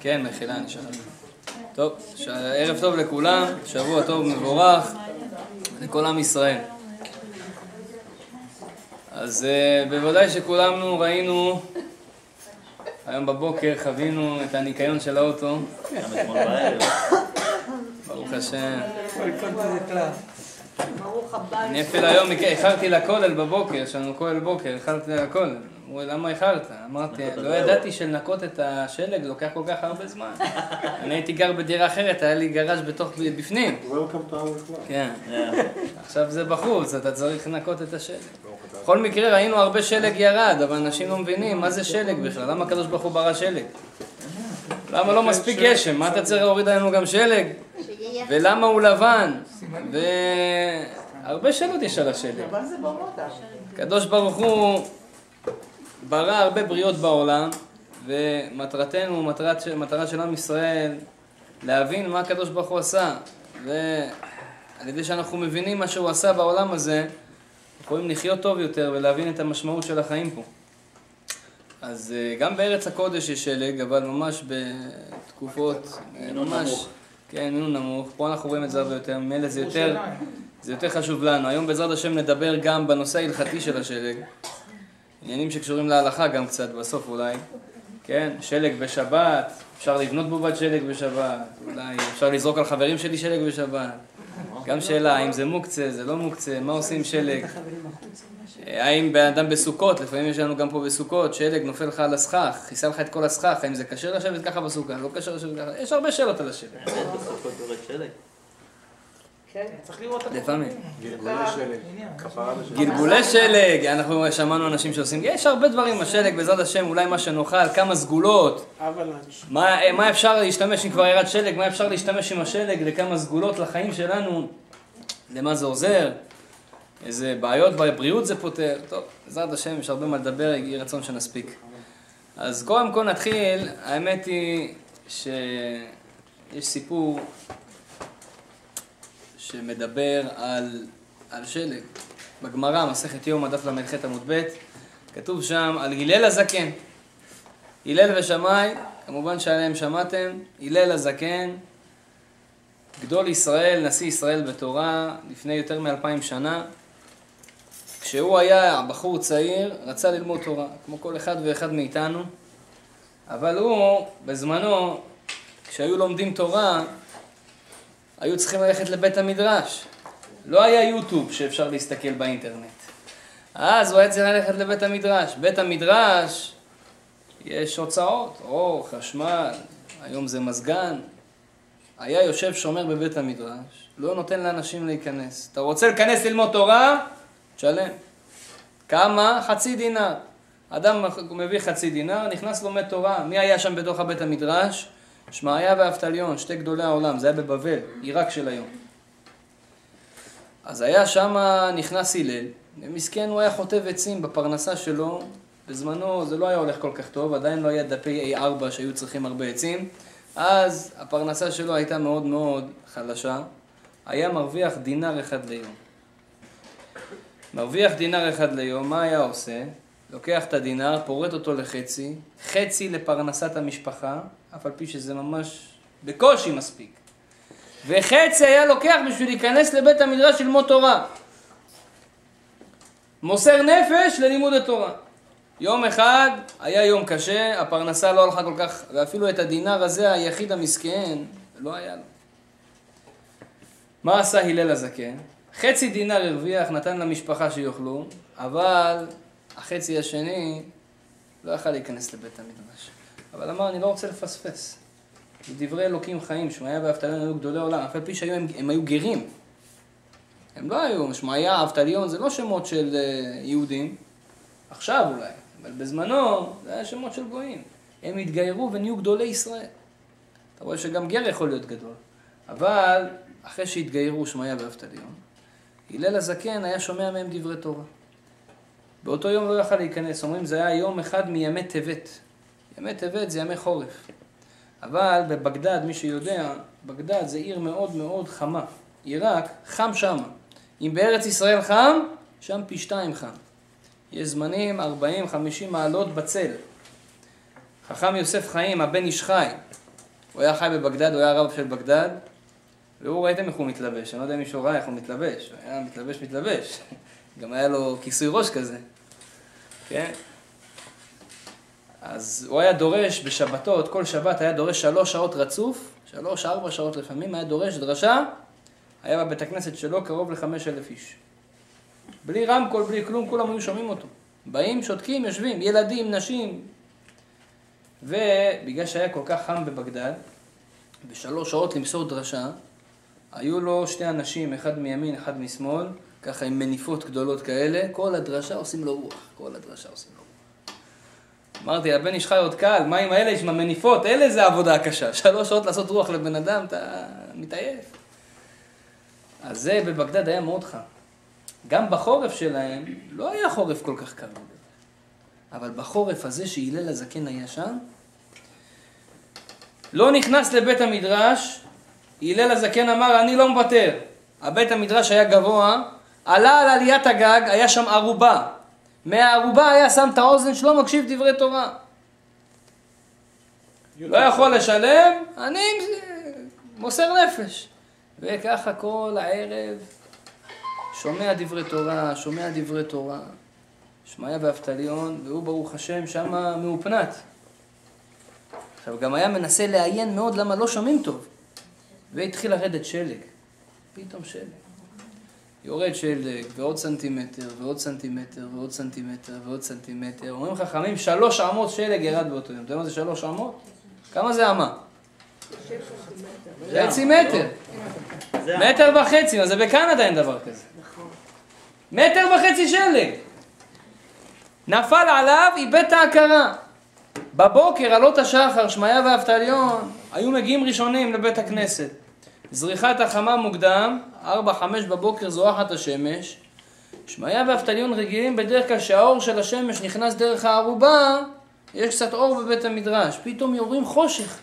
כן, מחילה, אני שכחתי. טוב, ש- ערב טוב לכולם, שבוע טוב מבורך לכל עם ישראל. אז אה, בוודאי שכולנו ראינו, היום בבוקר חווינו את הניקיון של האוטו, בערב. ברוך השם. The club. אני אפילו היום איחרתי לכולל בבוקר, יש לנו כולל בוקר, איחרתי לכולל. אמרו לי, למה איחרת? אמרתי, לא ידעתי שלנקות את השלג לוקח כל כך הרבה זמן. אני הייתי גר בדירה אחרת, היה לי גראז' בתוך, בפנים. Welcome to our club. כן. עכשיו זה בחוץ, אתה צריך לנקות את השלג. בכל מקרה ראינו הרבה שלג ירד, אבל אנשים לא מבינים מה זה שלג בכלל, למה הקדוש ברוך הוא ברא שלג? למה לא מספיק גשם? מה אתה צריך להוריד עלינו גם שלג? ולמה הוא לבן? והרבה שאלות יש על השלג. הקדוש ברוך הוא ברא הרבה בריאות בעולם, ומטרתנו, מטרת, מטרה של עם ישראל, להבין מה הקדוש ברוך הוא עשה. ועל ידי שאנחנו מבינים מה שהוא עשה בעולם הזה, יכולים לחיות טוב יותר ולהבין את המשמעות של החיים פה. אז אה, גם בארץ הקודש יש שלג, אבל ממש בתקופות, אה, ממש, נמוך. כן, מינון נמוך. פה אנחנו רואים את זה הרבה יותר, ממילא זה יותר, זה יותר חשוב לנו. היום בעזרת השם נדבר גם בנושא ההלכתי של השלג. עניינים שקשורים להלכה גם קצת, בסוף אולי. כן, שלג בשבת, אפשר לבנות בובת שלג בשבת, אולי אפשר לזרוק על חברים שלי שלג בשבת. גם שאלה, האם זה מוקצה, זה לא מוקצה, מה עושים שלג? האם בן אדם בסוכות, לפעמים יש לנו גם פה בסוכות, שלג נופל לך על הסכך, כיסה לך את כל הסכך, האם זה כשר לשבת ככה בסוכה, לא כשר לשבת ככה, יש הרבה שאלות על השלג. יורד שלג. כן, צריך לראות את לפעמים. גלגולי שלג. כפרה לשלג. גלגולי שלג, אנחנו שמענו אנשים שעושים, יש הרבה דברים בשלג, בעזרת השם, אולי מה שנאכל, כמה סגולות. מה, מה אפשר להשתמש אם כבר ירד שלג, מה אפשר להשתמש עם השלג, לכמה סגולות לחיים שלנו, למה זה עוזר, איזה בעיות בבריאות זה פותר, טוב, בעזרת השם יש הרבה מה לדבר, יהי רצון שנספיק. אז קודם כל נתחיל, האמת היא שיש סיפור שמדבר על, על שלג. בגמרא, מסכת יום, הדף ל"ח עמוד ב', כתוב שם על הלל הזקן. הלל ושמאי, כמובן שעליהם שמעתם, הלל הזקן, גדול ישראל, נשיא ישראל בתורה, לפני יותר מאלפיים שנה. כשהוא היה בחור צעיר, רצה ללמוד תורה, כמו כל אחד ואחד מאיתנו, אבל הוא, בזמנו, כשהיו לומדים תורה, היו צריכים ללכת לבית המדרש. לא היה יוטיוב שאפשר להסתכל באינטרנט. אז הוא היה צריך ללכת לבית המדרש. בית המדרש, יש הוצאות, אור, חשמל, היום זה מזגן. היה יושב שומר בבית המדרש, לא נותן לאנשים להיכנס. אתה רוצה להיכנס ללמוד תורה? תשלם. כמה? חצי דינר. אדם מביא חצי דינר, נכנס לומד תורה. מי היה שם בתוך הבית המדרש? שמעיה ואבטליון, שתי גדולי העולם, זה היה בבבל, עיראק של היום. אז היה שם, נכנס הלל, ומסכן הוא היה חוטב עצים בפרנסה שלו, בזמנו זה לא היה הולך כל כך טוב, עדיין לא היה דפי A4 שהיו צריכים הרבה עצים, אז הפרנסה שלו הייתה מאוד מאוד חלשה, היה מרוויח דינר אחד ליום. מרוויח דינר אחד ליום, מה היה עושה? לוקח את הדינר, פורט אותו לחצי, חצי לפרנסת המשפחה, אף על פי שזה ממש בקושי מספיק. וחצי היה לוקח בשביל להיכנס לבית המדרש ללמוד תורה. מוסר נפש ללימוד התורה. יום אחד היה יום קשה, הפרנסה לא הלכה כל כך, ואפילו את הדינר הזה, היחיד המסכן, לא היה לו. מה עשה הלל הזקן? חצי דינר הרוויח, נתן למשפחה שיאכלו, אבל החצי השני לא יכל להיכנס לבית המדרש. אבל אמר, אני לא רוצה לפספס. דברי אלוקים חיים, שמעיה ואבטליון היו גדולי עולם, אף על פי שהיו הם, הם היו גרים. הם לא היו, שמעיה, אבטליון, זה לא שמות של uh, יהודים, עכשיו אולי, אבל בזמנו זה היה שמות של גויים. הם התגיירו ונהיו גדולי ישראל. אתה רואה שגם גר יכול להיות גדול. אבל אחרי שהתגיירו שמעיה ואבטליון, הלל הזקן היה שומע מהם דברי תורה. באותו יום לא יכל להיכנס, אומרים זה היה יום אחד מימי טבת. ימי טבת זה ימי חורף. אבל בבגדד, מי שיודע, בגדד זה עיר מאוד מאוד חמה. עיראק, חם שמה. אם בארץ ישראל חם, שם פי שתיים חם. יש זמנים 40-50 מעלות בצל. חכם יוסף חיים, הבן איש חי, הוא היה חי בבגדד, הוא היה הרב של בגדד, והוא ראיתם איך הוא מתלבש, אני לא יודע אם מישהו ראה איך הוא מתלבש, הוא היה מתלבש מתלבש, גם היה לו כיסוי ראש כזה, כן? אז הוא היה דורש בשבתות, כל שבת היה דורש שלוש שעות רצוף, שלוש, ארבע שעות לפעמים, היה דורש דרשה, היה בבית הכנסת שלו קרוב לחמש אלף איש. בלי רמקול, בלי כלום, כולם היו שומעים אותו. באים, שותקים, יושבים, ילדים, נשים. ובגלל שהיה כל כך חם בבגדד, בשלוש שעות למסור דרשה, היו לו שתי אנשים, אחד מימין, אחד משמאל, ככה עם מניפות גדולות כאלה, כל הדרשה עושים לו רוח, כל הדרשה עושים לו רוח. אמרתי, הבן איש חי עוד קל, מה עם האלה עם המניפות? אלה זה העבודה הקשה. שלוש שעות לעשות רוח לבן אדם, אתה מתעייף. אז זה בבגדד היה מאוד חם. גם בחורף שלהם, לא היה חורף כל כך קר. אבל בחורף הזה שהלל הזקן היה שם, לא נכנס לבית המדרש, הלל הזקן אמר, אני לא מוותר. הבית המדרש היה גבוה, עלה על עליית הגג, היה שם ערובה. מהערובה היה שם את האוזן שלו, מקשיב דברי תורה. לא יכול לשלם, אני מוסר נפש. וככה כל הערב שומע דברי תורה, שומע דברי תורה. שמעיה ואבטליון, והוא ברוך השם שמה מאופנת. עכשיו, גם היה מנסה לעיין מאוד למה לא שומעים טוב. והתחיל לרדת שלג. פתאום שלג. יורד שלג, ועוד סנטימטר, ועוד סנטימטר, ועוד סנטימטר, ועוד סנטימטר. אומרים חכמים, שלוש אמות שלג ירד באותו יום. אתה יודע מה זה שלוש אמות? כמה זה אמה? חצי מטר. זה מטר וחצי, מה זה בקנדה אין דבר כזה. מטר וחצי שלג. נפל עליו, איבד את ההכרה. בבוקר, עלות השחר, שמעיה ואבטליון, היו מגיעים ראשונים לבית הכנסת. זריחת החמה מוקדם, ארבע, חמש בבוקר זורחת השמש. שמעיה ואבטליון רגילים בדרך כלל שהאור של השמש נכנס דרך הערובה, יש קצת אור בבית המדרש. פתאום יורים חושך.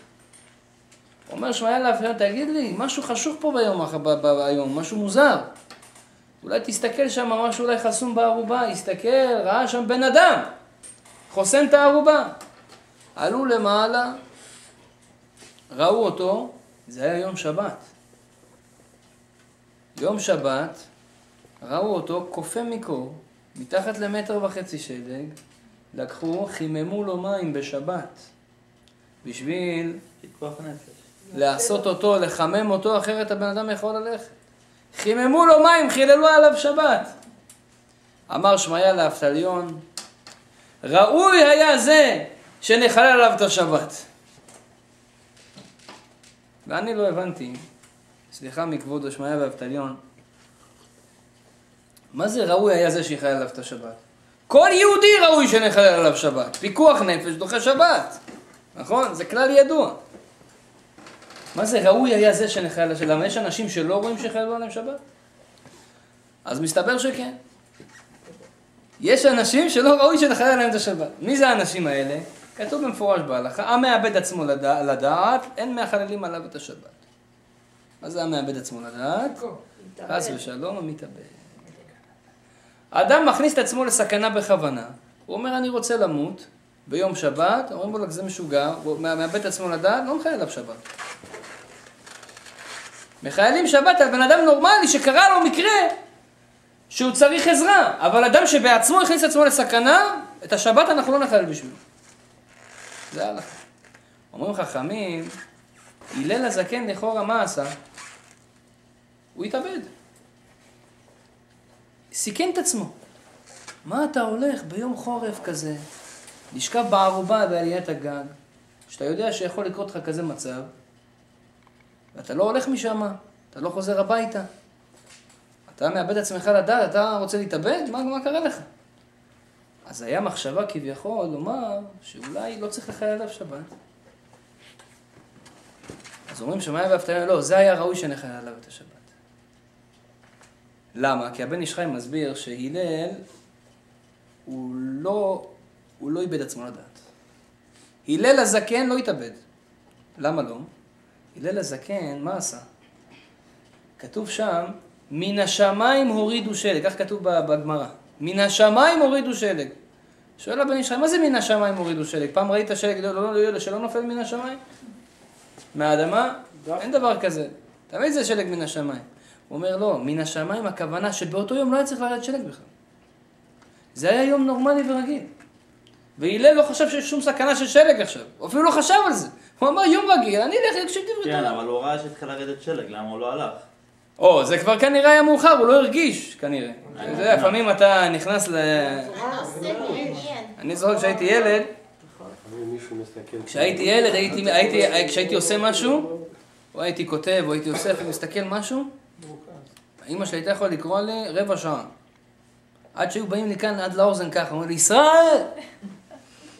אומר שמעיה לאבטליון, תגיד לי, משהו חשוך פה ביום, ב- ב- היום, משהו מוזר. אולי תסתכל שם, משהו אולי חסום בערובה, הסתכל, ראה שם בן אדם, חוסם את הערובה. עלו למעלה, ראו אותו, זה היה יום שבת. יום שבת, ראו אותו כופה מקור, מתחת למטר וחצי שלג, לקחו, חיממו לו מים בשבת, בשביל. לעשות אותו, לחמם אותו, אחרת הבן אדם יכול ללכת. חיממו לו מים, חיללו עליו שבת. אמר שמעיה לאבטליון, ראוי היה זה שנחלל עליו את השבת. ואני לא הבנתי, סליחה מכבוד שמעיה ואבטליון, מה זה ראוי היה זה שיחלל עליו את השבת? כל יהודי ראוי שנחלל עליו שבת. פיקוח נפש דוחה שבת. נכון? זה כלל ידוע. מה זה ראוי היה זה שנחלל עליו שבת? למה יש אנשים שלא רואים שחללו עליהם שבת? אז מסתבר שכן. יש אנשים שלא ראוי שנחלל עליהם את השבת. מי זה האנשים האלה? כתוב במפורש בהלכה, המאבד עצמו לדע, לדעת, אין מהחללים עליו את השבת. מה זה המאבד עצמו לדעת? חס ושלום, המתאבד. האדם מכניס את עצמו לסכנה בכוונה. הוא אומר, אני רוצה למות ביום שבת, אומרים לו, זה משוגע, הוא מאבד את עצמו לדעת, לא מחלל עליו שבת. מחיילים שבת על בן אדם נורמלי שקרה לו מקרה שהוא צריך עזרה, אבל אדם שבעצמו הכניס את עצמו לסכנה, את השבת אנחנו לא נחלל בשבילו. זה הלכה. אומרים חכמים, הלל הזקן לכאורה מה עשה? הוא התאבד. סיכן את עצמו. מה אתה הולך ביום חורף כזה, לשכב בערובה בעליית הגג, שאתה יודע שיכול לקרות לך כזה מצב, ואתה לא הולך משם, אתה לא חוזר הביתה. אתה מאבד עצמך לדעת, אתה רוצה להתאבד? מה, מה קרה לך? אז היה מחשבה כביכול לומר שאולי לא צריך לחלל עליו שבת. אז אומרים שמאיה ואבטליון, לא, זה היה ראוי שנחלל עליו את השבת. למה? כי הבן איש חי מסביר שהלל הוא לא, הוא לא איבד עצמו לדעת. הלל הזקן לא התאבד. למה לא? הלל הזקן, מה עשה? כתוב שם, מן השמיים הורידו שלג, כך כתוב בגמרא. מן השמיים הורידו שלג. שואל הבן ישראל, מה זה מן השמיים הורידו שלג? פעם ראית שלג לא, לא, לא, שלא נופל מן השמיים? מהאדמה? אין דבר כזה. תמיד זה שלג מן השמיים. הוא אומר, לא, מן השמיים הכוונה שבאותו יום לא היה צריך לרדת שלג בכלל. זה היה יום נורמלי ורגיל. והלל לא חשב שיש שום סכנה של שלג עכשיו. הוא אפילו לא חשב על זה. הוא אמר, יום רגיל, אני אלך להקשיב דברי כן, תורה. אבל הוא ראה שהתחיל לרדת שלג, למה הוא לא הלך? או, זה כבר כנראה היה מאוחר, הוא לא הרגיש, כנראה. אתה יודע, לפעמים אתה נכנס ל... אני זוכר כשהייתי ילד, מסתכל. כשהייתי ילד, הייתי, הייתי, כשהייתי עושה משהו, או הייתי כותב, או הייתי אוסף ומסתכל משהו, אמא שלי הייתה יכולה לקרוא לי רבע שעה. עד שהיו באים לי כאן עד לאוזן ככה, אומרים לי, ישראל!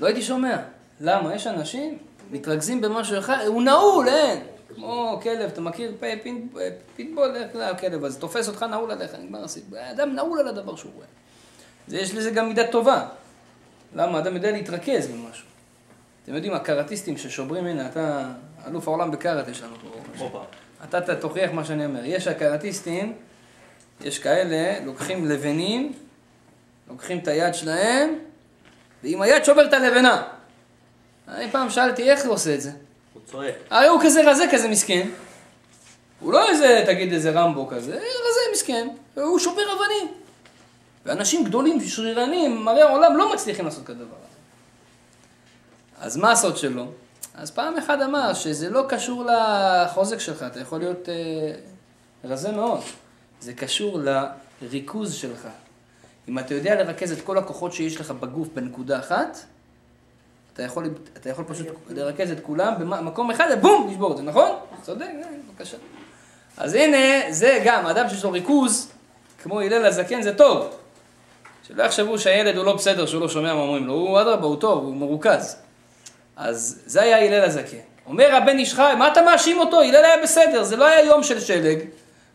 לא הייתי שומע. למה? יש אנשים, מתרכזים במשהו אחד, הוא נעול, אין. כמו כלב, אתה מכיר פיטבול, איך זה הכלב הזה, תופס אותך נעול עליך, נגמר הסיפור. אדם נעול על הדבר שהוא רואה. זה, יש לזה גם מידה טובה. למה? אדם יודע להתרכז במשהו. אתם יודעים, הקראטיסטים ששוברים, הנה, אתה אלוף העולם בקראט יש לנו פה. אתה תוכיח מה שאני אומר. יש הקראטיסטים, יש כאלה, לוקחים לבנים, לוקחים את היד שלהם, ועם היד שובר את הלבנה. אני פעם שאלתי איך הוא עושה את זה. הוא צועק. הרי הוא כזה רזה, כזה מסכן. הוא לא איזה, תגיד, איזה רמבו כזה, רזה מסכן. הוא שובר אבנים. ואנשים גדולים, שרירנים, מראה העולם, לא מצליחים לעשות כזה דבר. אז מה הסוד שלו? אז פעם אחד אמר שזה לא קשור לחוזק שלך, אתה יכול להיות אה, רזה מאוד. זה קשור לריכוז שלך. אם אתה יודע לרכז את כל הכוחות שיש לך בגוף בנקודה אחת, אתה יכול, אתה יכול פשוט לרכז את כולם במקום אחד, ובום, לשבור את זה, נכון? צודק, אה, בבקשה. אז הנה, זה גם, אדם שיש לו ריכוז, כמו הלל הזקן, זה טוב. שלא יחשבו שהילד הוא לא בסדר, שהוא לא שומע מה אומרים לו, הוא אדרבה, הוא טוב, הוא מרוכז. אז זה היה הלל הזקן. אומר הבן איש חי, מה אתה מאשים אותו? הלל היה בסדר, זה לא היה יום של שלג,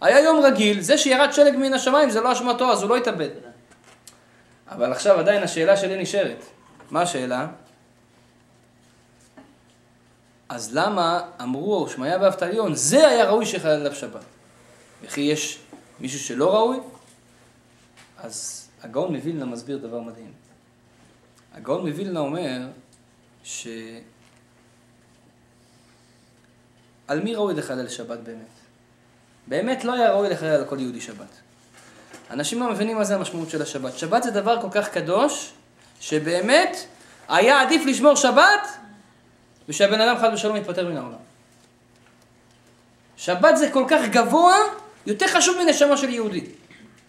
היה יום רגיל, זה שירד שלג מן השמיים זה לא אשמתו, אז הוא לא התאבד. אבל עכשיו עדיין השאלה שלי נשארת. מה השאלה? אז למה אמרו שמעיה ואבטליון, זה היה ראוי שיחלל עליו שבת? וכי יש מישהו שלא ראוי? אז הגאון מווילנה מסביר דבר מדהים. הגאון מווילנה אומר ש... על מי ראוי לחלל שבת באמת? באמת לא היה ראוי לחלל על כל יהודי שבת. אנשים לא מבינים מה זה המשמעות של השבת. שבת זה דבר כל כך קדוש, שבאמת היה עדיף לשמור שבת, ושהבן אדם חד ושלום יתפטר מן העולם. שבת זה כל כך גבוה, יותר חשוב מנשמה של יהודי,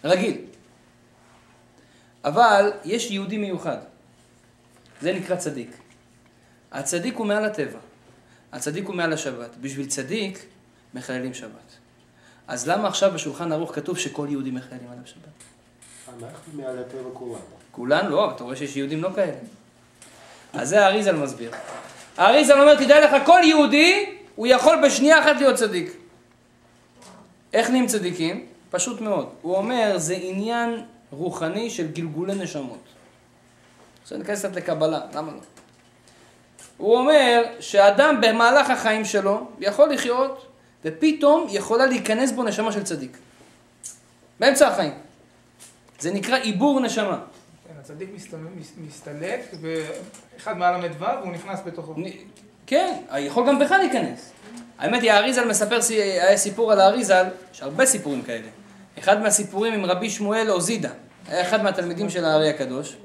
רגיל. אבל יש יהודי מיוחד, זה נקרא צדיק. הצדיק הוא מעל הטבע, הצדיק הוא מעל השבת. בשביל צדיק מחללים שבת. אז למה עכשיו בשולחן ערוך כתוב שכל יהודי מחללים עליו שבת? אנחנו מעל הטבע כולנו. כולן לא, אתה רואה שיש יהודים לא כאלה. אז זה האריזל מסביר. האריזל אומר, תדע לך, כל יהודי, הוא יכול בשנייה אחת להיות צדיק. איך נהיים צדיקים? פשוט מאוד. הוא אומר, זה עניין רוחני של גלגולי נשמות. עכשיו ניכנס קצת לקבלה, למה לא? הוא אומר שאדם במהלך החיים שלו יכול לחיות, ופתאום יכולה להיכנס בו נשמה של צדיק. באמצע החיים. זה עיבור עיבור נשמה. כן, הצדיק מסתלק, ואחד מעל המ"ו והוא נכנס בתוכו. כן, יכול גם בך להיכנס. האמת היא, האריזל מספר, סיפור על האריזל, יש הרבה סיפורים כאלה. אחד מהסיפורים עם רבי שמואל אוזידה, היה אחד מהתלמידים של הארי הקדוש.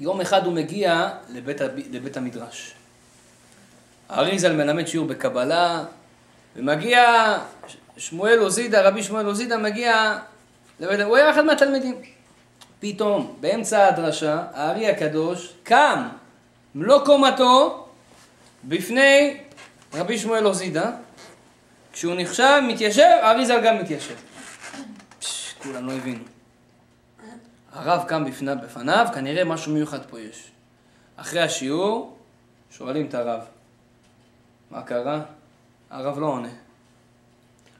יום אחד הוא מגיע לבית, לבית המדרש. האריזל מלמד שיעור בקבלה, ומגיע שמואל אוזידה, רבי שמואל אוזידה מגיע הוא היה אחד מהתלמידים. פתאום, באמצע הדרשה, הארי הקדוש קם מלוא קומתו בפני רבי שמואל אוזידה. כשהוא נחשב, מתיישב, האריזל גם מתיישב. פש, כולם לא הבינו. הרב קם בפני, בפניו, כנראה משהו מיוחד פה יש. אחרי השיעור, שואלים את הרב, מה קרה? הרב לא עונה.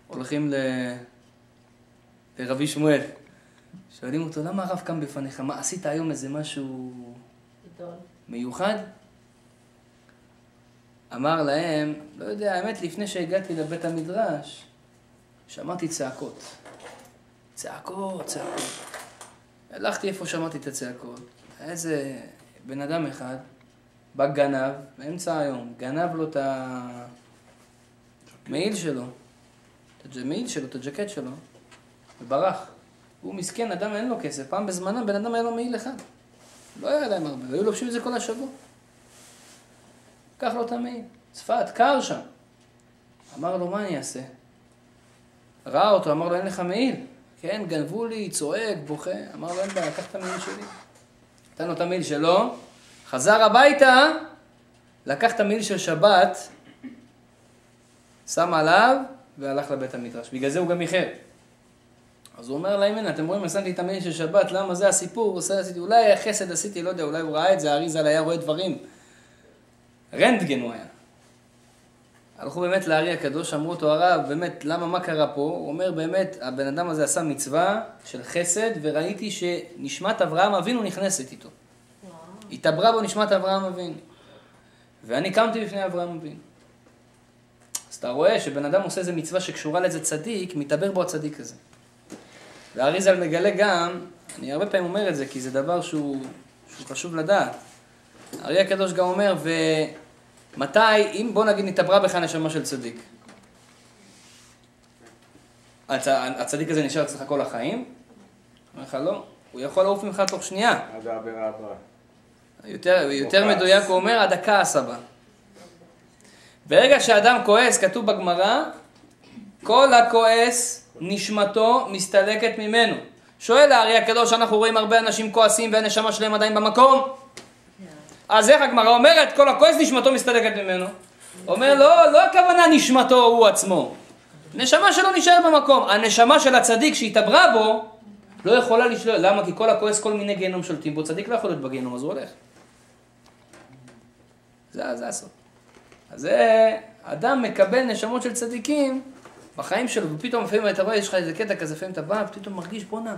הולכים ל... לרבי שמואל. שואלים אותו, למה הרב קם בפניך? מה, עשית היום איזה משהו מיוחד? אמר להם, לא יודע, האמת, לפני שהגעתי לבית המדרש, שמעתי צעקות. צעקות, צעקות. הלכתי איפה שמעתי את הצעקות. איזה בן אדם אחד בא גנב, באמצע היום, גנב לו את המעיל שלו, את המעיל שלו, את הג'קט שלו, וברח. הוא מסכן, אדם אין לו כסף. פעם בזמנם בן אדם היה לו מעיל אחד. לא היה להם הרבה, היו לובשים את זה כל השבוע. קח לו את המעיל. צפת, קר שם. אמר לו, מה אני אעשה? ראה אותו, אמר לו, אין לך מעיל. כן, גנבו לי, צועק, בוכה. אמר לו, אין בעיה, קח את המעיל שלי. נתן לו את המעיל שלו, חזר הביתה, לקח את המעיל של שבת, שם עליו, והלך לבית המדרש. בגלל זה הוא גם איחר. אז הוא אומר להם, הנה, אתם רואים, שמתי את המעיל של שבת, למה זה הסיפור? עשיתי, אולי חסד עשיתי, לא יודע, אולי הוא ראה את זה, האריזל היה רואה דברים. רנטגן הוא היה. הלכו באמת לארי הקדוש, אמרו אותו הרב, באמת, למה, מה קרה פה? הוא אומר, באמת, הבן אדם הזה עשה מצווה של חסד, וראיתי שנשמת אברהם אבינו נכנסת איתו. התעברה בו נשמת אברהם אבינו. ואני קמתי בפני אברהם אבינו. אז אתה רואה שבן אדם עושה איזה מצווה שקשורה לאיזה צדיק, מתעבר בו הצדיק הזה. והאריזל מגלה גם, אני הרבה פעמים אומר את זה, כי זה דבר שהוא, שהוא חשוב לדעת. הארי הקדוש גם אומר, ומתי, אם בוא נגיד נתעברה בך נשמה של צדיק. הצ... הצדיק הזה נשאר אצלך כל החיים? אומר לך לא, הוא יכול לעוף ממך תוך שנייה. עד העבירה הבאה. יותר, יותר. מדויק הוא אומר, עד הכעס הבא. ברגע שאדם כועס, כתוב בגמרא, כל הכועס, נשמתו מסתלקת ממנו. שואל הארי הקדוש, אנחנו רואים הרבה אנשים כועסים והנשמה שלהם עדיין במקום. אז איך הגמרא אומרת, כל הכועס נשמתו מסתלקת ממנו? אומר, לא, לא הכוונה נשמתו הוא עצמו. נשמה שלו נשאר במקום. הנשמה של הצדיק שהתעברה בו, לא יכולה לשלול. למה? כי כל הכועס כל מיני גיהנום שולטים בו. צדיק לא יכול להיות בגיהנום, אז הוא הולך. זה, זה הסוף. אז זה, אדם מקבל נשמות של צדיקים בחיים שלו, ופתאום לפעמים אתה רואה, יש לך איזה קטע כזה, לפעמים אתה בא, ופתאום מרגיש, בואנה,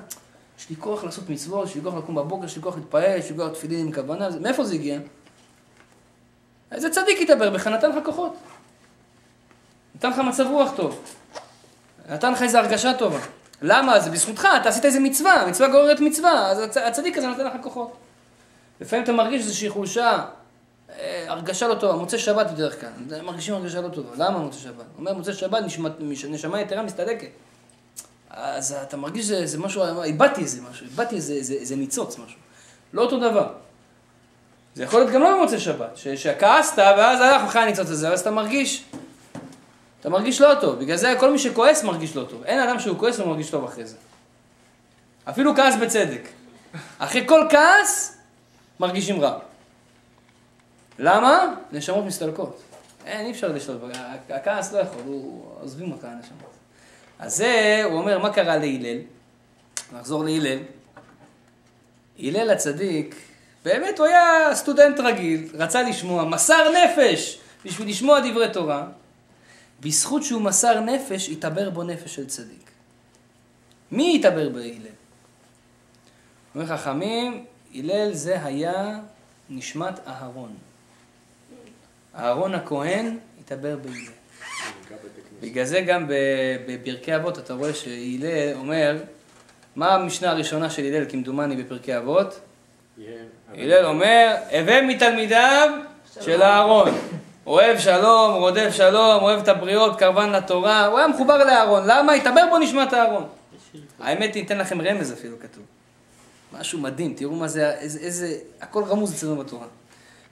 יש לי כוח לעשות מצוות, יש לי כוח לקום בבוקר, יש לי כוח להתפעל, יש לי כוח תפילין עם כוונה, זה- מאיפה זה הגיע? איזה צדיק יתעבר בך, נתן לך כוחות. נתן לך מצב רוח טוב. נתן לך איזו הרגשה טובה. למה? זה בזכותך, אתה עשית איזה מצווה, מצווה גוררת מצווה, אז הצ- הצדיק הזה נותן לך כוחות. לפעמים אתה מרגיש איזושהי חולשה, הרגשה לא טובה, מוצא שבת בדרך כלל, מרגישים הרגשה לא טובה, למה מוצא שבת? אומר מוצא שבת, נשמה, יתרה מסתלקת. אז אתה מרגיש שזה זה משהו, איבדתי איזה משהו, איבדתי איזה, איזה, איזה ניצוץ משהו. לא אותו דבר. זה יכול להיות גם לא במוצאי שבת, ש- שכעסת ואז הלך לך הניצוץ הזה, ואז אתה מרגיש, אתה מרגיש לא טוב. בגלל זה כל מי שכועס מרגיש לא טוב. אין אדם שהוא כועס ומרגיש טוב אחרי זה. אפילו כעס בצדק. אחרי כל כעס, מרגישים רע. למה? נשמות מסתלקות. אין, אי אפשר לשלוט. הכעס לא יכול, הוא... עוזבים אותה הנשמות. אז זה, הוא אומר, מה קרה להלל? נחזור להלל. הלל הצדיק, באמת הוא היה סטודנט רגיל, רצה לשמוע, מסר נפש בשביל לשמוע דברי תורה. בזכות שהוא מסר נפש, התעבר בו נפש של צדיק. מי התעבר בהלל? אומר חכמים, הלל זה היה נשמת אהרון. אהרון הכהן התעבר בהלל. בגלל זה גם בפרקי אבות אתה רואה שהלל אומר, מה המשנה הראשונה של הלל כמדומני בפרקי אבות? הלל אומר, הווה מתלמידיו של אהרון. אוהב שלום, רודף שלום, אוהב את הבריות, קרבן לתורה, הוא היה מחובר לאהרון. למה? התעבר בו נשמת אהרון. האמת היא, אתן לכם רמז אפילו כתוב. משהו מדהים, תראו מה זה, איזה, איזה, הכל רמוז אצלנו בתורה.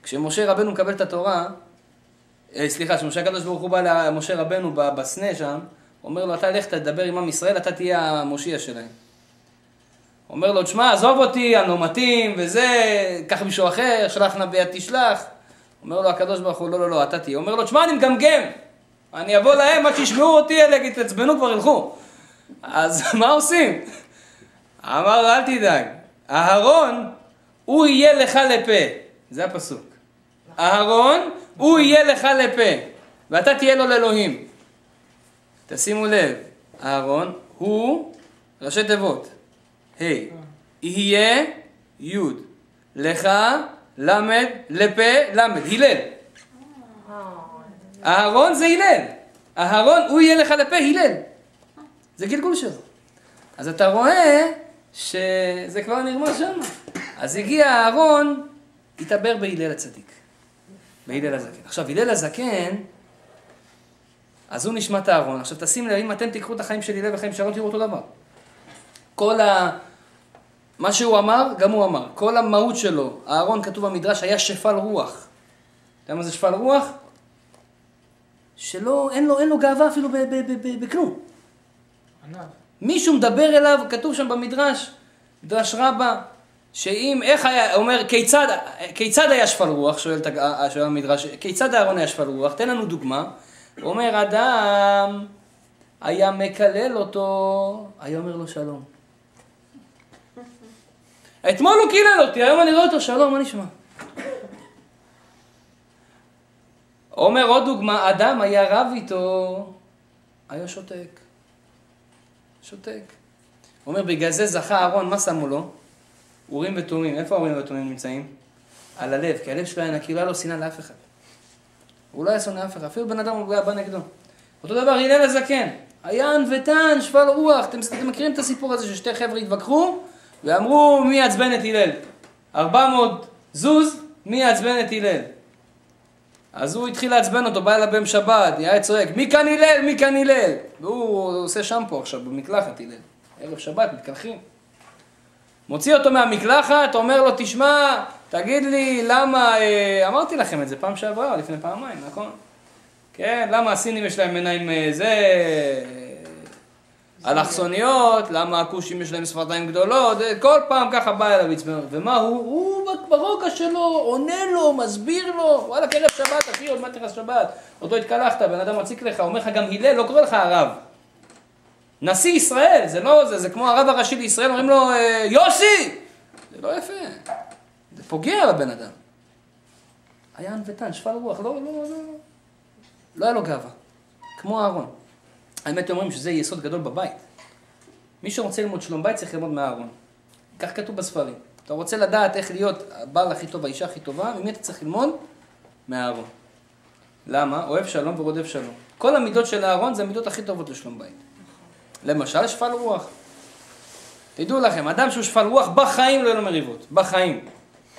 כשמשה רבנו מקבל את התורה, סליחה, כשמשה הקדוש ברוך הוא בא למשה רבנו בסנה שם, אומר לו, אתה לך תדבר עם עם ישראל, אתה תהיה המושיע שלהם. אומר לו, תשמע, עזוב אותי, אני לא מתאים, וזה, קח מישהו אחר, שלח נא ביד תשלח. אומר לו הקדוש ברוך הוא, לא, לא, לא, אתה תהיה. אומר לו, תשמע, אני מגמגם. אני אבוא להם עד שישמעו אותי, אלה יתעצבנו כבר ילכו. אז מה עושים? אמר אל תדאג, אהרון, הוא יהיה לך לפה. זה הפסוק. אהרון, הוא יהיה לך לפה, ואתה תהיה לו לאלוהים. תשימו לב, אהרון הוא ראשי תיבות. ה', יהיה, י', לך, למד, לפה, למד, הלל. אהרון זה הלל. אהרון, הוא יהיה לך לפה, הלל. זה גלגול שלו. אז אתה רואה שזה כבר נרמז שם. אז הגיע אהרון, התעבר בהלל הצדיק. בהלל הזקן. עכשיו, הלל הזקן, אז הוא נשמת אהרון. עכשיו תשים לב, אם אתם תיקחו את החיים של הלל וחיים של אהרון, תראו אותו דבר. כל ה... מה שהוא אמר, גם הוא אמר. כל המהות שלו, אהרון כתוב במדרש, היה שפל רוח. אתה יודע מה זה שפל רוח? שלא, אין לו, אין לו גאווה אפילו בכלום. מישהו מדבר אליו, כתוב שם במדרש, מדרש רבה, שאם, איך היה, אומר, כיצד, כיצד היה שפל רוח, שואל, את הג- שואל המדרש, כיצד אהרון היה שפל רוח? תן לנו דוגמה. אומר, אדם היה מקלל אותו, היה אומר לו שלום. אתמול הוא קילל אותי, היום אני רואה אותו, שלום, מה נשמע? אומר עוד דוגמה, אדם היה רב איתו, היה שותק. שותק. אומר, בגלל זה זכה אהרון, מה שמו לו? אורים ותומים. איפה האורים והתומים נמצאים? על הלב, כי הלב שלו היה נקי, לא היה לו שנאה לאף אחד. הוא לא היה שונא אף אחד, אפילו בן אדם הוא היה בא נגדו. אותו דבר, הלל הזקן. היה ענוותן, שפל רוח. אתם, אתם מכירים את הסיפור הזה ששתי חבר'ה התווכחו ואמרו מי יעצבן את הלל? 400 זוז, מי יעצבן את הלל? אז הוא התחיל לעצבן אותו, בא אליו ביום שבת, היה צועק, מי כאן הלל? מי כאן הלל? והוא עושה שמפו עכשיו במקלחת הלל. ערב שבת, מתקלחים. מוציא אותו מהמקלחת, אומר לו, תשמע, תגיד לי, למה, אה, אמרתי לכם את זה פעם שעברה, לפני פעמיים, נכון? כן, למה הסינים יש להם עיניים אה, זה, אה, אלכסוניות, למה הכושים יש להם שפתיים גדולות, אה, כל פעם ככה בא אליו עצבן, ומה הוא? הוא ברוגע שלו, עונה לו, מסביר לו, וואלה, ערב שבת, אחי, עוד מעט נכנס שבת, עוד לא התקלחת, בן אדם מציק לך, אומר לך גם הלל, לא קורא לך הרב. נשיא ישראל, זה לא זה, זה כמו הרב הראשי לישראל, אומרים לו, "אה, יוסי! זה לא יפה, זה פוגע בבן אדם. היה ענוותן, שפל רוח, לא, לא, לא, לא היה לו גאווה, כמו אהרון. האמת אומרים שזה יסוד גדול בבית. מי שרוצה ללמוד שלום בית צריך ללמוד מאהרון. כך כתוב בספרים. אתה רוצה לדעת איך להיות הבעל הכי טוב, האישה הכי טובה, ממי אתה צריך ללמוד? מאהרון. למה? אוהב שלום ורודף שלום. כל המידות של אהרון זה המידות הכי טובות לשלום בית. למשל, שפל רוח. תדעו לכם, אדם שהוא שפל רוח, בחיים לא יהיו לו מריבות. בחיים.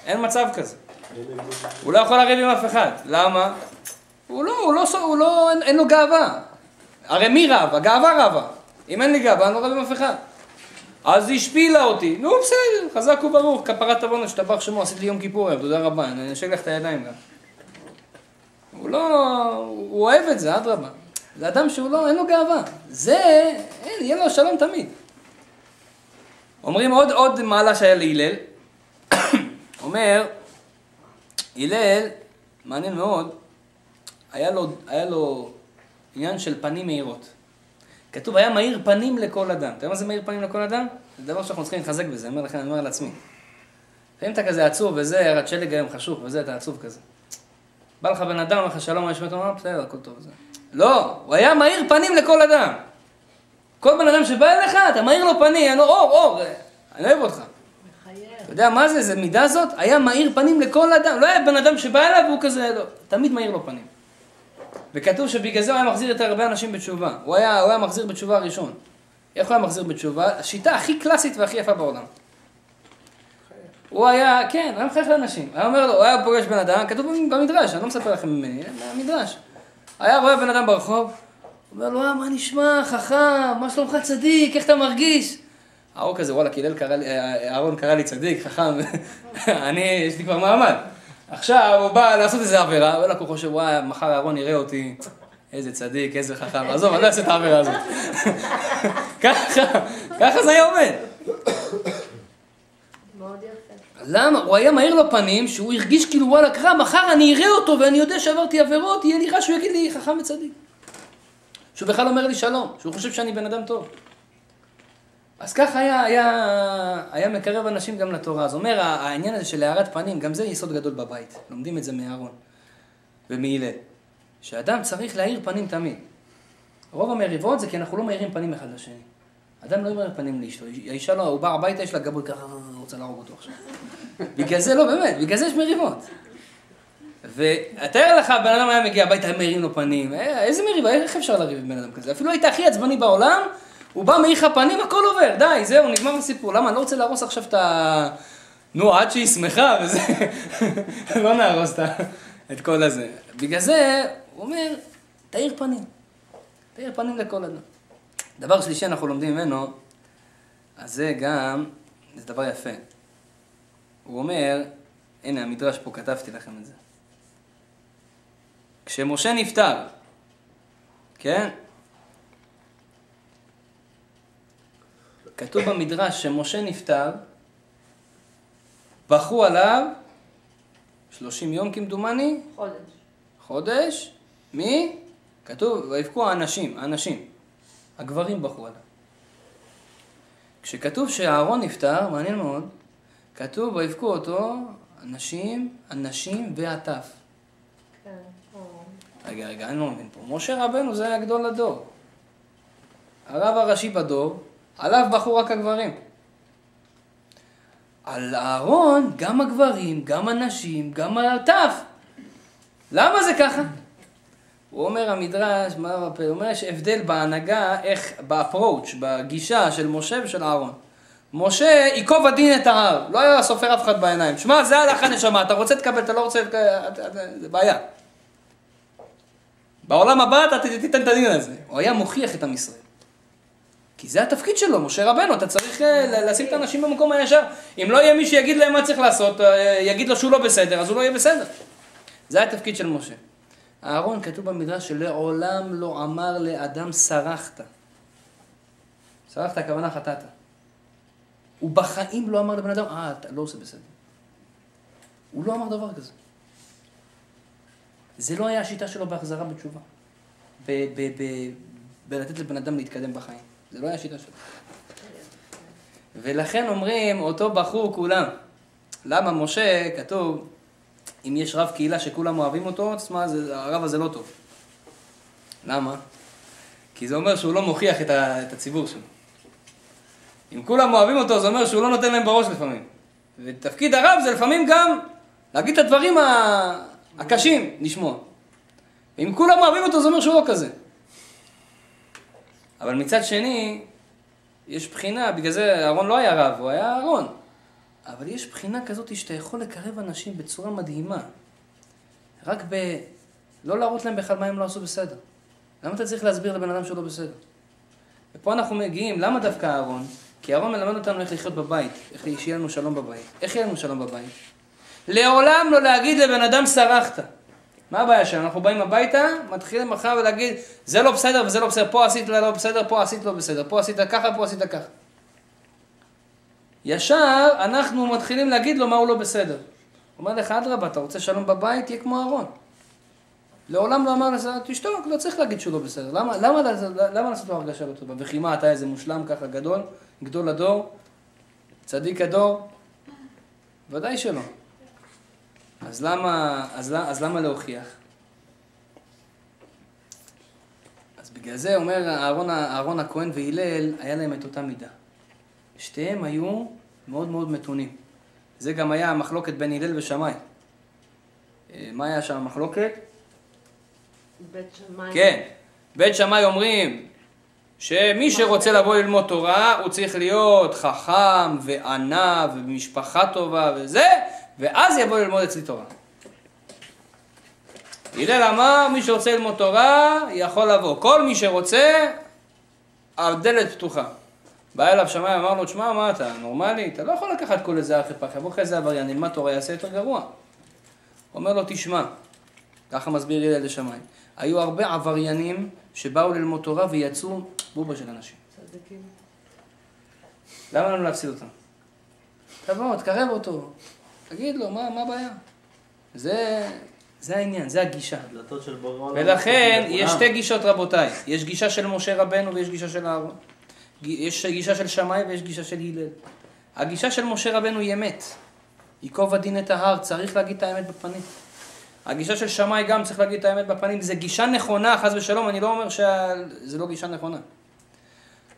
אין מצב כזה. הוא לא יכול לריב עם אף אחד. למה? הוא לא, הוא לא, הוא לא, אין, אין לו גאווה. הרי מי רב? הגאווה רבה. אם אין לי גאווה, אני לא רב עם אף אחד. אז היא השפילה אותי. נו, בסדר, חזק וברוך, כפרת עוונו, שטבח שמו, עשית לי יום כיפור היום, תודה רבה, אני אנשק לך את הידיים גם. הוא לא, הוא אוהב את זה, אדרבה. זה אדם שהוא לא, אין לו גאווה. זה, אין, יהיה לו שלום תמיד. אומרים עוד, עוד מעלה שהיה להלל. אומר, הלל, מעניין מאוד, היה לו, היה לו עניין של פנים מהירות. כתוב, היה מאיר פנים לכל אדם. אתה יודע מה זה מאיר פנים לכל אדם? זה דבר שאנחנו צריכים להתחזק בזה, אני אומר לכם, אני אומר לעצמי. אם אתה כזה עצוב וזה, ירד שלג היום חשוך וזה, אתה עצוב כזה. בא לך בן אדם, אומר לך שלום, מה נשמע? אתה אומר, בסדר, הכל טוב. זה. לא, הוא היה מאיר פנים לכל אדם. כל בן אדם שבא אליך, אתה מאיר לו פנים, אני אור, אור, אני אוהב אותך. אתה יודע מה זה, זה מידה זאת? היה מאיר פנים לכל אדם. לא היה בן אדם שבא אליו והוא כזה, לא, תמיד מאיר לו פנים. וכתוב שבגלל זה הוא היה מחזיר יותר הרבה אנשים בתשובה. הוא היה, הוא היה מחזיר בתשובה הראשון. איך הוא היה מחזיר בתשובה? השיטה הכי קלאסית והכי יפה בעולם. הוא היה, כן, הוא היה מחייך לאנשים. היה אומר לו, הוא היה פוגש בן אדם, כתוב במדרש, אני לא מספר לכם ממני, במדרש. היה רואה בן אדם ברחוב, אומר לו, אה, מה נשמע, חכם, מה שלומך צדיק, איך אתה מרגיש? ההוא כזה, וואלה, קילל קרא לי, אהרון קרא לי צדיק, חכם, אני, יש לי כבר מעמד. עכשיו הוא בא לעשות איזה עבירה, וואלה, הוא חושב, וואי, מחר אהרון יראה אותי, איזה צדיק, איזה חכם, עזוב, אני לא אעשה את העבירה הזאת. ככה, ככה זה היה עובד. למה? הוא היה מאיר לו פנים, שהוא הרגיש כאילו וואלה קרא, מחר אני אראה אותו ואני יודע שעברתי עבירות, יהיה לי רע שהוא יגיד לי חכם וצדיק. שהוא בכלל אומר לי שלום, שהוא חושב שאני בן אדם טוב. אז ככה היה, היה, היה מקרב אנשים גם לתורה. אז אומר, העניין הזה של הארת פנים, גם זה יסוד גדול בבית. לומדים את זה מאהרון ומהלל. שאדם צריך להאיר פנים תמיד. רוב המריבות זה כי אנחנו לא מאירים פנים אחד לשני. אדם לא יאיר פנים לאשתו. האישה לא, הוא בא הביתה, יש לה גבול ככה, רוצה להרוג אותו עכשיו. בגלל זה לא, באמת, בגלל זה יש מריבות. ותאר לך, בן אדם היה מגיע הביתה, היה מאירים לו פנים. אה, איזה מריבה, איך אפשר לריב עם בן אדם כזה? אפילו היית הכי עצבני בעולם, הוא בא מאיך הפנים, הכל עובר, די, זהו, נגמר הסיפור. למה? אני לא רוצה להרוס עכשיו את ה... נו, עד שהיא שמחה וזה, לא נהרוס את כל הזה. בגלל זה, הוא אומר, תאיר פנים. תאיר פנים לכל אדם. דבר שלישי אנחנו לומדים ממנו, אז זה גם, זה דבר יפה. הוא אומר, הנה המדרש פה, כתבתי לכם את זה. כשמשה נפטר, כן? כתוב במדרש שמשה נפטר, בכו עליו 30 יום כמדומני, חודש. חודש, מי? כתוב, ויבכו האנשים, האנשים. הגברים בכו עליו. כשכתוב שאהרון נפטר, מעניין מאוד, כתוב ויבכו אותו אנשים, הנשים והטף. כן. רגע, רגע, אני לא מבין פה. משה רבנו זה היה גדול הדור. הרב הראשי בדור, עליו בחרו רק הגברים. על אהרון, גם הגברים, גם הנשים, גם הטף. למה זה ככה? הוא אומר המדרש, מה הוא אומר, יש הבדל בהנהגה, איך, באפרוץ', בגישה של משה ושל אהרון. משה ייקוב הדין את ההר, לא היה סופר אף אחד בעיניים. שמע, זה הלכה נשמה, אתה רוצה תקבל, אתה לא רוצה, זה בעיה. בעולם הבא אתה תיתן את הדין הזה. הוא היה מוכיח את עם ישראל. כי זה התפקיד שלו, משה רבנו, אתה צריך אה, לשים את האנשים במקום הישר. אם לא יהיה מי שיגיד להם מה צריך לעשות, אה, יגיד לו שהוא לא בסדר, אז הוא לא יהיה בסדר. זה התפקיד של משה. אהרון, כתוב במדרש שלעולם לא אמר לאדם סרחת. סרחת, הכוונה חטאת. הוא בחיים לא אמר לבן אדם, אה, אתה לא עושה בסדר. הוא לא אמר דבר כזה. זה לא היה השיטה שלו בהחזרה בתשובה. בלתת לבן אדם להתקדם בחיים. זה לא היה השיטה שלו. ולכן אומרים, אותו בחור כולם. למה משה, כתוב, אם יש רב קהילה שכולם אוהבים אותו, תשמע, הרב הזה לא טוב. למה? כי זה אומר שהוא לא מוכיח את, ה, את הציבור שלו. אם כולם אוהבים אותו, זה אומר שהוא לא נותן להם בראש לפעמים. ותפקיד הרב זה לפעמים גם להגיד את הדברים ה- הקשים, לשמוע. אם כולם אוהבים אותו, זה אומר שהוא לא כזה. אבל מצד שני, יש בחינה, בגלל זה אהרון לא היה רב, הוא היה אהרון. אבל יש בחינה כזאת שאתה יכול לקרב אנשים בצורה מדהימה. רק ב... לא להראות להם בכלל מה הם לא עשו בסדר. למה אתה צריך להסביר לבן אדם שהוא לא בסדר? ופה אנחנו מגיעים, למה דווקא אהרון? כי אהרון מלמד אותנו איך לחיות בבית, איך שיהיה לנו שלום בבית. איך יהיה לנו שלום בבית? לעולם לא להגיד לבן אדם סרחת. מה הבעיה שלנו? אנחנו באים הביתה, מתחילים מחר ולהגיד, זה לא בסדר וזה לא בסדר, פה עשית לא בסדר, פה עשית לא בסדר, פה עשית ככה, פה עשית ככה. ישר אנחנו מתחילים להגיד לו מה הוא לא בסדר. הוא אומר לך, אדרבה, אתה רוצה שלום בבית, תהיה כמו אהרון. לעולם לא אמר לזה, תשתוק, לא צריך להגיד שהוא לא בסדר. למה, למה, למה, למה לעשות לו הרגשה לא טובה? וכי מה, אתה איזה מושלם ככה גדול, גדול הדור, צדיק הדור? ודאי שלא. אז למה, אז, אז למה להוכיח? אז בגלל זה אומר אהרון, אהרון הכהן והלל, היה להם את אותה מידה. שתיהם היו מאוד מאוד מתונים. זה גם היה המחלוקת בין הלל ושמאי. אה, מה היה שם המחלוקת? בית שמאי. כן. בית שמאי אומרים שמי שרוצה לבוא ללמוד תורה, הוא צריך להיות חכם וענב ומשפחה טובה וזה, ואז יבוא ללמוד אצלי תורה. הלל אמר, מי שרוצה ללמוד תורה, יכול לבוא. כל מי שרוצה, הדלת פתוחה. בא אליו שמאי, אמר לו, תשמע, מה אתה, נורמלי? אתה לא יכול לקחת כל איזה אחרי פח, יבוא לך איזה עבריין, ילמד תורה, יעשה יותר גרוע. הוא אומר לו, תשמע, ככה מסביר הלל לשמאי. היו הרבה עבריינים שבאו ללמוד תורה ויצאו בובה של אנשים. צדיקים. למה לנו להפסיד אותם? תבוא, תקרב אותו, תגיד לו, מה, מה הבעיה? זה, זה העניין, זה הגישה. הדלתות של בורא. ולכן. יש שתי גישות רבותיי, יש גישה של משה רבנו ויש גישה של אהרון. יש גישה של שמאי ויש גישה של הלל. הגישה של משה רבנו היא אמת. ייקוב הדין את ההר, צריך להגיד את האמת בפנים. הגישה של שמאי גם צריך להגיד את האמת בפנים, זה גישה נכונה, חס ושלום, אני לא אומר שזה לא גישה נכונה.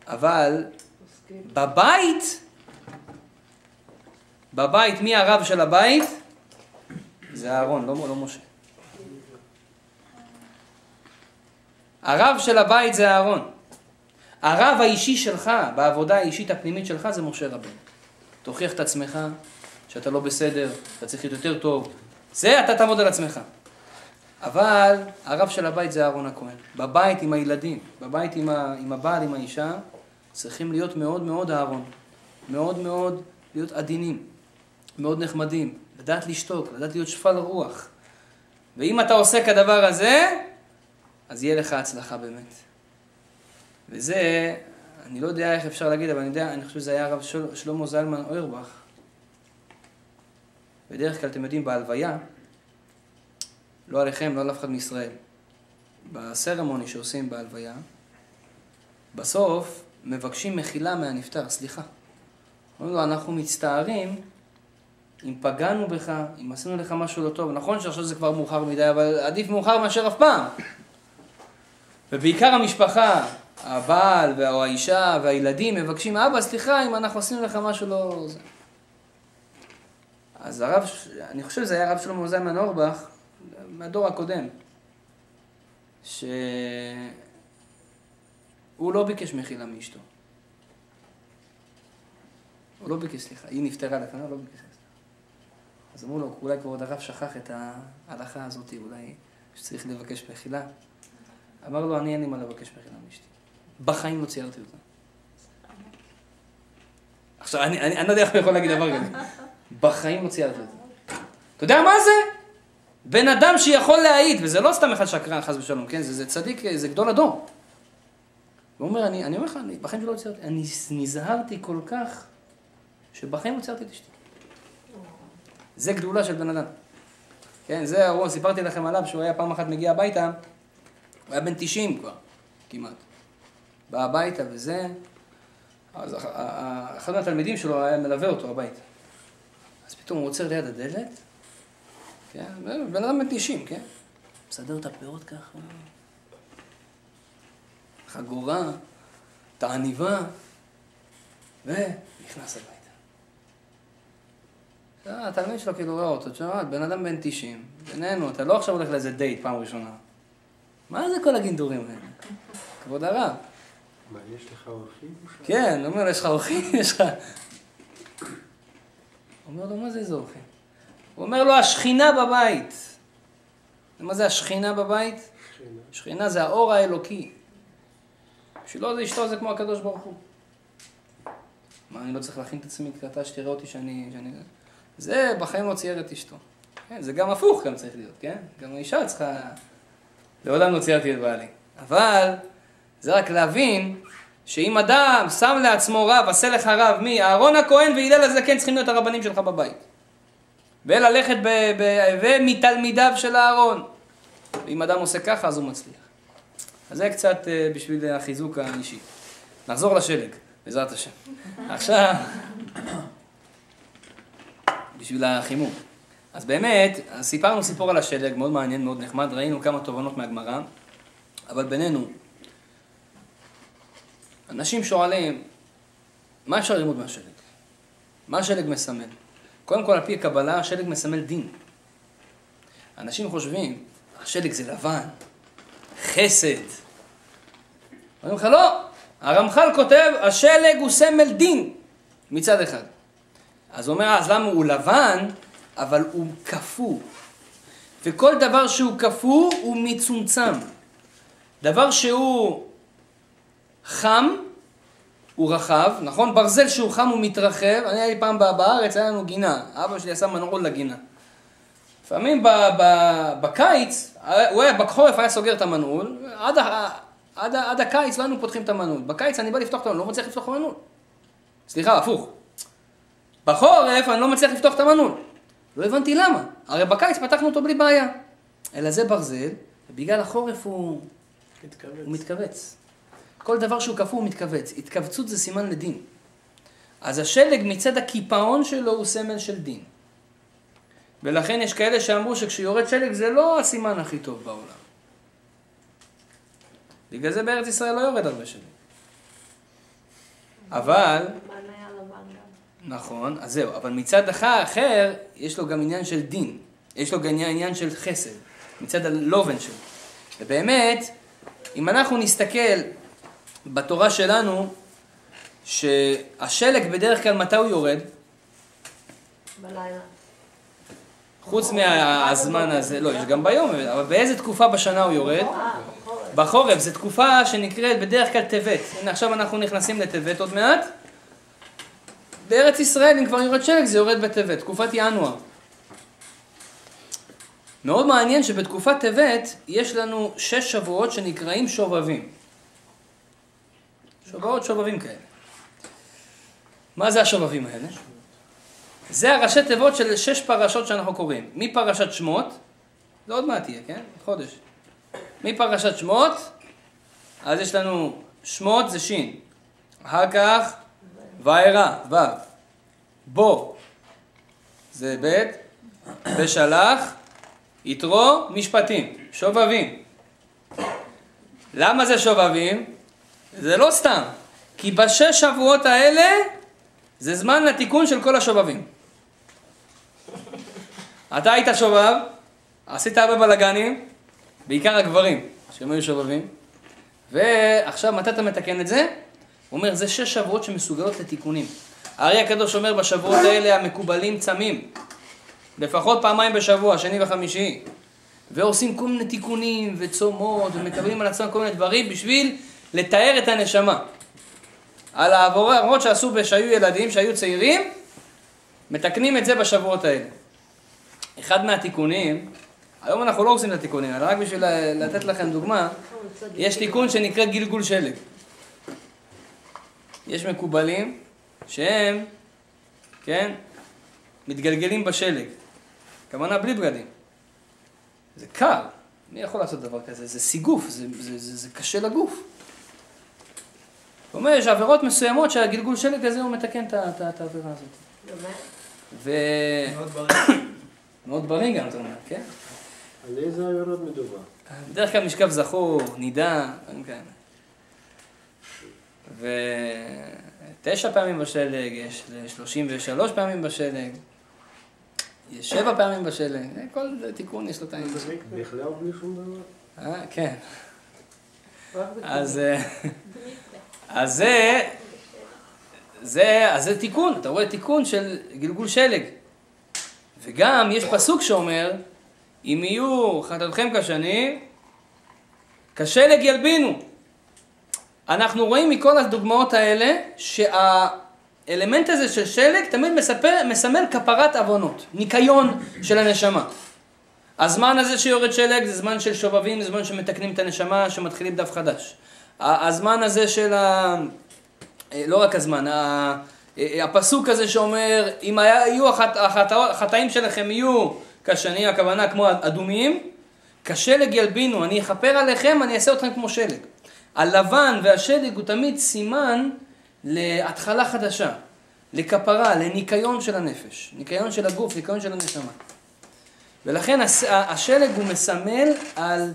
אבל. בבית, בבית, מי הרב של הבית? זה אהרון, לא, לא משה. הרב של הבית זה אהרון. הרב האישי שלך, בעבודה האישית הפנימית שלך, זה משה רבנו. תוכיח את עצמך שאתה לא בסדר, אתה צריך להיות יותר טוב. זה אתה תעמוד על עצמך. אבל הרב של הבית זה אהרון הכהן. בבית עם הילדים, בבית עם, ה, עם הבעל, עם האישה, צריכים להיות מאוד מאוד אהרון. מאוד מאוד להיות עדינים, מאוד נחמדים, לדעת לשתוק, לדעת להיות שפל רוח. ואם אתה עושה כדבר הזה, אז יהיה לך הצלחה באמת. וזה, אני לא יודע איך אפשר להגיד, אבל אני יודע, אני חושב שזה היה הרב של, שלמה זלמן אוירבך. בדרך כלל, אתם יודעים, בהלוויה, לא עליכם, לא על אף אחד מישראל, בסרמוני שעושים בהלוויה, בסוף מבקשים מחילה מהנפטר, סליחה. אומרים לו, אנחנו מצטערים אם פגענו בך, אם עשינו לך משהו לא טוב. נכון שעכשיו זה כבר מאוחר מדי, אבל עדיף מאוחר מאשר אף פעם. ובעיקר המשפחה, הבעל או האישה והילדים מבקשים, אבא, סליחה אם אנחנו עשינו לך משהו לא... אז הרב, אני חושב שזה היה הרב שלמה זלמן אורבך, מהדור הקודם, שהוא לא ביקש מחילה מאשתו. הוא לא ביקש סליחה, היא נפטרה לפניו, לא ביקש סליחה. אז אמרו לו, אולי כבוד הרב שכח את ההלכה הזאת, אולי שצריך לבקש מחילה. אמר לו, אני אין לי מה לבקש מחילה מאשתי. בחיים לא ציירתי אותה. עכשיו, אני, לא יודע איך אני יכול להגיד דבר כזה. בחיים לא ציירתי אותה. אתה יודע מה זה? בן אדם שיכול להעיד, וזה לא סתם אחד שקרן, חס ושלום, כן? זה, זה צדיק, זה גדול הדור. הוא אומר, אני, אני אומר לך, אני בחיים שלא ציירתי, אני נזהרתי כל כך, שבחיים לא ציירתי את אשתי. זה גדולה של בן אדם. כן, זה אהרון, סיפרתי לכם עליו שהוא היה פעם אחת מגיע הביתה, הוא היה בן 90 כבר, כמעט. בא הביתה וזה, אז אחד מהתלמידים שלו היה מלווה אותו הביתה. אז פתאום הוא עוצר ליד הדלת, כן, בן אדם בן 90, כן? מסדר את הפאות ככה, חגורה, את העניבה, ונכנס הביתה. התלמיד שלו כאילו רואה אותו, תשמע, בן אדם בן 90, בינינו, אתה לא עכשיו הולך לאיזה דייט פעם ראשונה. מה זה כל הגינדורים האלה? כבוד הרב. מה, יש לך אורחים? כן, הוא אומר, יש לך אורחים? יש לך... אומר לו, מה זה איזה אורחים? הוא אומר לו, השכינה בבית. מה זה השכינה בבית? שכינה. שכינה זה האור האלוקי. בשבילו זה אשתו זה כמו הקדוש ברוך הוא. מה, אני לא צריך להכין את עצמי לקראתה שתראה אותי שאני... שאני... זה בחיים לא צייר את אשתו. כן, זה גם הפוך גם צריך להיות, כן? גם האישה צריכה... לעולם לא ציירתי את בעלי. אבל זה רק להבין שאם אדם שם לעצמו רב, עשה לך רב, מי? אהרון הכהן והלל הזקן צריכים להיות הרבנים שלך בבית. וללכת ב... ב... ומתלמידיו של אהרון. ואם אדם עושה ככה, אז הוא מצליח. אז זה קצת אה, בשביל החיזוק האישי. נחזור לשלג, בעזרת השם. עכשיו... בשביל החימום. אז באמת, סיפרנו סיפור על השלג, מאוד מעניין, מאוד נחמד, ראינו כמה תובנות מהגמרא, אבל בינינו, אנשים שואלים, מה אפשר ללמוד מהשלג? מה השלג מסמל? קודם כל, על פי הקבלה, השלג מסמל דין. אנשים חושבים, השלג זה לבן, חסד. אומרים לך, לא, הרמח"ל כותב, השלג הוא סמל דין, מצד אחד. אז הוא אומר, אז למה הוא לבן, אבל הוא קפוא. וכל דבר שהוא קפוא הוא מצומצם. דבר שהוא חם, הוא רחב, נכון? ברזל שהוא חם הוא מתרחב. אני הייתי פעם בארץ, היה לנו גינה. אבא שלי עשה מנעול לגינה. לפעמים בקיץ, הוא היה, בחורף היה סוגר את המנעול, עד, עד, עד הקיץ לא היינו פותחים את המנעול. בקיץ אני בא לפתוח את המנעול, לא מצליח לפתוח את המנעול. סליחה, הפוך. בחורף אני לא מצליח לפתוח את המנעול. לא הבנתי למה. הרי בקיץ פתחנו אותו בלי בעיה. אלא זה ברזל, ובגלל החורף הוא... מתכווץ. הוא מתכווץ. כל דבר שהוא קפוא הוא מתכווץ. התכווצות זה סימן לדין. אז השלג מצד הקיפאון שלו הוא סמל של דין. ולכן יש כאלה שאמרו שכשיורד שלג זה לא הסימן הכי טוב בעולם. בגלל זה בארץ ישראל לא יורד הרבה שלג. אבל... נכון, אז זהו, אבל מצד אחר, יש לו גם עניין של דין, יש לו גם עניין של חסד, מצד הלובן שלו. ובאמת, אם אנחנו נסתכל בתורה שלנו, שהשלג בדרך כלל מתי הוא יורד? בלילה. חוץ מהזמן הזה, לא, יש גם ביום, אבל באיזה תקופה בשנה הוא יורד? בחורף. בחורף, זו תקופה שנקראת בדרך כלל טבת. הנה עכשיו אנחנו נכנסים לטבת עוד מעט. בארץ ישראל, אם כבר יורד שלג, זה יורד בטבת, תקופת ינואר. מאוד מעניין שבתקופת טבת יש לנו שש שבועות שנקראים שובבים. שבועות שובבים כאלה. מה זה השובבים האלה? זה הראשי תיבות של שש פרשות שאנחנו קוראים. מפרשת שמות, זה עוד מעט יהיה, כן? חודש. מפרשת שמות, אז יש לנו שמות זה שין. אחר כך וארא, ו'. בו, זה ב', ושלח, יתרו, משפטים, שובבים. למה זה שובבים? זה לא סתם, כי בשש שבועות האלה זה זמן לתיקון של כל השובבים. אתה היית שובב, עשית הרבה בלאגנים, בעיקר הגברים, שהם היו שובבים, ועכשיו מתי אתה מתקן את זה? הוא אומר, זה שש שבועות שמסוגלות לתיקונים. הארי הקדוש אומר, בשבועות האלה המקובלים צמים, לפחות פעמיים בשבוע, שני וחמישי, ועושים כל מיני תיקונים וצומות, ומקבלים על עצמם כל מיני דברים בשביל לתאר את הנשמה. על העברות שעשו שהיו ילדים, שהיו צעירים, מתקנים את זה בשבועות האלה. אחד מהתיקונים, היום אנחנו לא עושים את התיקונים האלה, רק בשביל לתת לכם דוגמה, יש תיקון שנקרא גלגול שלג. יש מקובלים שהם, כן, מתגלגלים בשלג. הכוונה בלי בגדים. זה קר, מי יכול לעשות דבר כזה? זה סיגוף, זה, זה, זה, זה קשה לגוף. הוא אומר, יש עבירות מסוימות שהגלגול שלג הזה הוא מתקן את העבירה הזאת. ו... מאוד בריא. מאוד בריא גם, אתה אומר, כן? על איזה עבירות מדובר? בדרך כלל משכב זכור, נידה, כאלה. ותשע פעמים בשלג, יש שלושים ושלוש פעמים בשלג, יש שבע פעמים בשלג, כל תיקון יש לו את העניין. בכלל בלי שום דבר? אה, כן. אז, אה, אז זה, זה, אז זה תיקון, אתה רואה תיקון של גלגול שלג. וגם יש פסוק שאומר, אם יהיו חטאתכם כשני, כשלג ילבינו. אנחנו רואים מכל הדוגמאות האלה שהאלמנט הזה של שלג תמיד מספר, מסמל כפרת עוונות, ניקיון של הנשמה. הזמן הזה שיורד שלג זה זמן של שובבים, זה זמן שמתקנים את הנשמה, שמתחילים דף חדש. הזמן הזה של ה... אה, לא רק הזמן, ה- אה, הפסוק הזה שאומר, אם היה, יהיו החט... החט... החטאים שלכם יהיו כשני, הכוונה כמו אדומים, כשלג ילבינו, אני אכפר עליכם, אני אעשה אתכם כמו שלג. הלבן והשלג הוא תמיד סימן להתחלה חדשה, לכפרה, לניקיון של הנפש, ניקיון של הגוף, ניקיון של הנשמה. ולכן השלג הוא מסמל על,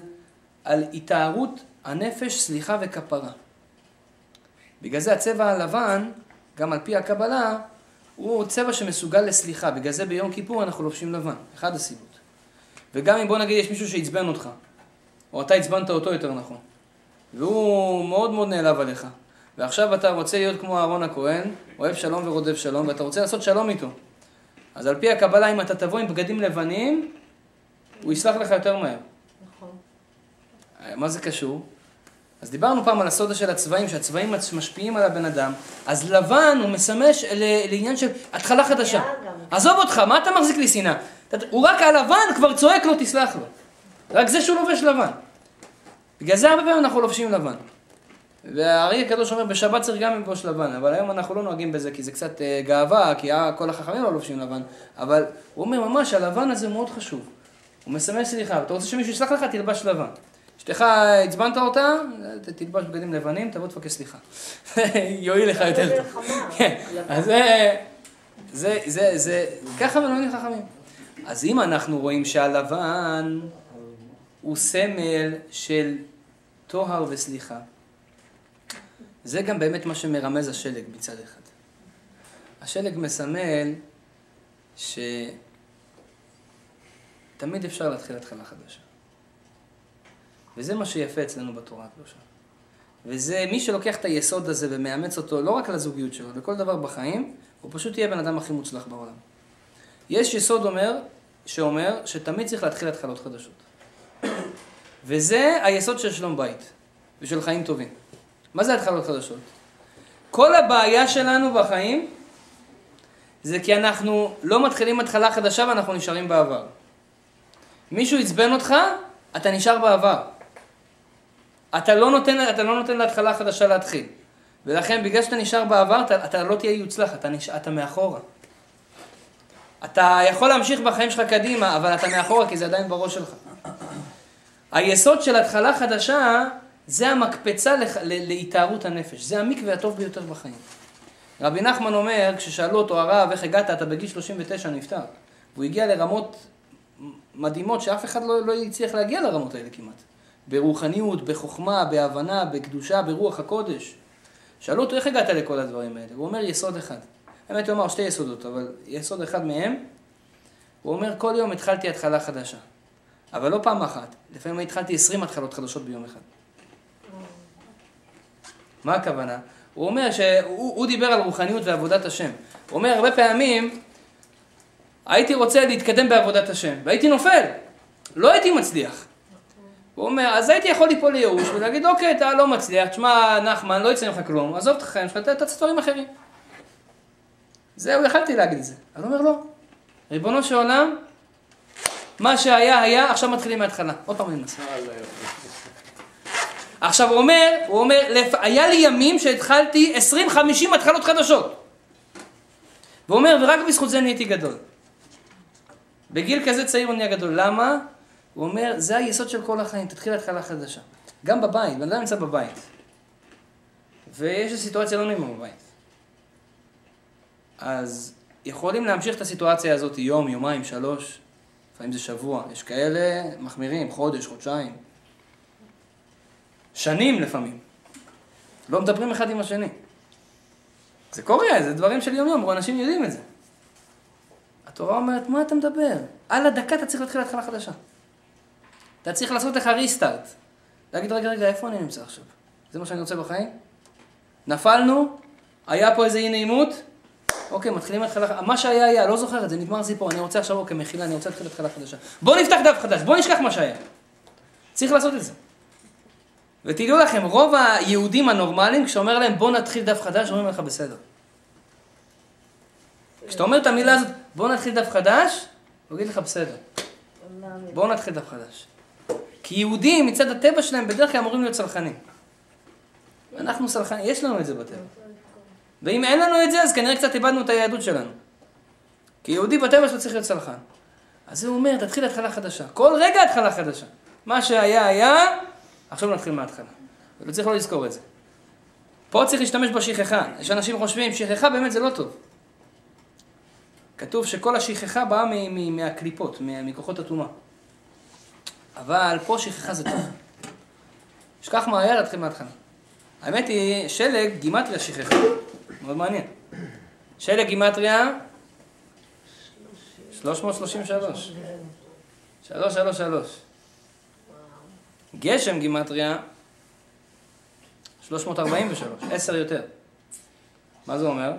על התארות הנפש, סליחה וכפרה. בגלל זה הצבע הלבן, גם על פי הקבלה, הוא צבע שמסוגל לסליחה. בגלל זה ביום כיפור אנחנו לובשים לבן, אחד הסיבות. וגם אם בוא נגיד יש מישהו שעצבן אותך, או אתה עצבנת אותו יותר נכון, והוא מאוד מאוד נעלב עליך, ועכשיו אתה רוצה להיות כמו אהרון הכהן, אוהב שלום ורודף שלום, ואתה רוצה לעשות שלום איתו. אז על פי הקבלה, אם אתה תבוא עם בגדים לבנים, הוא יסלח לך יותר מהר. נכון. מה זה קשור? אז דיברנו פעם על הסודה של הצבעים, שהצבעים משפיעים על הבן אדם, אז לבן הוא מסמש לעניין של התחלה חדשה. עזוב אותך, מה אתה מחזיק לי שנאה? הוא רק הלבן כבר צועק לו, תסלח לו. רק זה שהוא לובש לבן. בגלל זה הרבה פעמים אנחנו לובשים לבן. והארי הקדוש אומר, בשבת צריך גם ללבוש לבן, אבל היום אנחנו לא נוהגים בזה, כי זה קצת אה, גאווה, כי אה, כל החכמים לא לובשים לבן, אבל הוא אומר ממש, הלבן הזה מאוד חשוב. הוא מסמל סליחה, אתה רוצה שמישהו יסלח לך, תלבש לבן. אשתך עצבנת אותה, תלבש בגדים לבנים, תבוא תבקש סליחה. יועיל לך יותר טוב. כן. אז זה, זה, זה, זה, ככה מלמדים חכמים. אז אם אנחנו רואים שהלבן הוא סמל של טוהר וסליחה, זה גם באמת מה שמרמז השלג מצד אחד. השלג מסמל שתמיד אפשר להתחיל התחלה חדשה. וזה מה שיפה אצלנו בתורה הקדושה. וזה מי שלוקח את היסוד הזה ומאמץ אותו לא רק לזוגיות שלו, לכל דבר בחיים, הוא פשוט יהיה בן אדם הכי מוצלח בעולם. יש יסוד אומר, שאומר שתמיד צריך להתחיל התחלות חדשות. וזה היסוד של שלום בית ושל חיים טובים. מה זה התחלות חדשות? כל הבעיה שלנו בחיים זה כי אנחנו לא מתחילים התחלה חדשה ואנחנו נשארים בעבר. מישהו עצבן אותך, אתה נשאר בעבר. אתה לא נותן, אתה לא נותן להתחלה חדשה להתחיל. ולכן בגלל שאתה נשאר בעבר, אתה, אתה לא תהיה יוצלח, אתה, נש... אתה מאחורה. אתה יכול להמשיך בחיים שלך קדימה, אבל אתה מאחורה כי זה עדיין בראש שלך. היסוד של התחלה חדשה זה המקפצה לח... להתארות הנפש, זה המקווה הטוב ביותר בחיים. רבי נחמן אומר, כששאלו אותו הרב, איך הגעת, אתה בגיל 39 נפטר. והוא הגיע לרמות מדהימות שאף אחד לא, לא הצליח להגיע לרמות האלה כמעט. ברוחניות, בחוכמה, בהבנה, בקדושה, ברוח הקודש. שאלו אותו, איך הגעת לכל הדברים האלה? הוא אומר, יסוד אחד. האמת, הוא אמר שתי יסודות, אבל יסוד אחד מהם, הוא אומר, כל יום התחלתי התחלה חדשה. אבל לא פעם אחת, לפעמים התחלתי 20 התחלות חדשות ביום אחד. מה הכוונה? הוא אומר שהוא דיבר על רוחניות ועבודת השם. הוא אומר, הרבה פעמים הייתי רוצה להתקדם בעבודת השם, והייתי נופל, לא הייתי מצליח. הוא אומר, אז הייתי יכול ליפול לייאוש ולהגיד, אוקיי, אתה לא מצליח, תשמע, נחמן, לא יצא ממך כלום, עזוב את החיים שלך, תעשה דברים אחרים. זהו, יכלתי להגיד את זה. אז הוא אומר, לא. ריבונו של עולם, מה שהיה, היה, עכשיו מתחילים מההתחלה. עוד פעם אני מנסה. עכשיו הוא אומר, הוא אומר. היה לי ימים שהתחלתי 20-50 התחלות חדשות. והוא אומר, ורק בזכות זה נהייתי גדול. בגיל כזה צעיר הוא נהיה גדול. למה? הוא אומר, זה היסוד של כל החיים, תתחיל התחלה חדשה. גם בבית, בן אדם נמצא בבית. ויש סיטואציה לא נעימה בבית. אז יכולים להמשיך את הסיטואציה הזאת יום, יומיים, שלוש, לפעמים זה שבוע. יש כאלה מחמירים, חודש, חודשיים. שנים לפעמים. לא מדברים אחד עם השני. זה קורה, זה דברים של יום-יום, אנשים יודעים את זה. התורה אומרת, מה אתה מדבר? על הדקה אתה צריך להתחיל התחלה חדשה. אתה צריך לעשות לך ריסטארט. להגיד, רגע, רגע, איפה אני נמצא עכשיו? זה מה שאני רוצה בחיים? נפלנו, היה פה איזה אי נעימות, אוקיי, מתחילים התחלה, מה שהיה היה, לא זוכר את זה, נגמר סיפור, אני רוצה עכשיו, אוקיי, מחילה, אני רוצה להתחיל התחלה חדשה. בוא נפתח דף חדש, בוא נשכח מה שהיה. צריך לעשות את זה. ותדעו לכם, רוב היהודים הנורמליים, כשאומר להם בוא נתחיל דף חדש, אומרים לך בסדר. כשאתה אומר את המילה הזאת, בוא נתחיל דף חדש, הוא יגיד לך בסדר. בואו נתחיל דף חדש. כי יהודים מצד הטבע שלהם בדרך כלל אמורים להיות סלחנים. אנחנו סלחנים, יש לנו את זה בטבע. ואם אין לנו את זה, אז כנראה קצת איבדנו את היהדות שלנו. כי יהודי בטבע שלו צריך להיות סלחן. אז הוא אומר, תתחיל התחלה חדשה. כל רגע התחלה חדשה. מה שהיה היה, עכשיו נתחיל מההתחלה. ולא צריך לא לזכור את זה. פה צריך להשתמש בשכחה. יש אנשים חושבים, שכחה באמת זה לא טוב. כתוב שכל השכחה באה מהקליפות, מכוחות הטומאה. אבל פה שכחה זה טוב. שכח מה היה, להתחיל מההתחלה. האמת היא, שלג, גימטריה שכחה. מאוד מעניין. שלג גימטריה, 333. 333. גשם גימטריה, 343, 10 יותר. מה זה אומר? הוא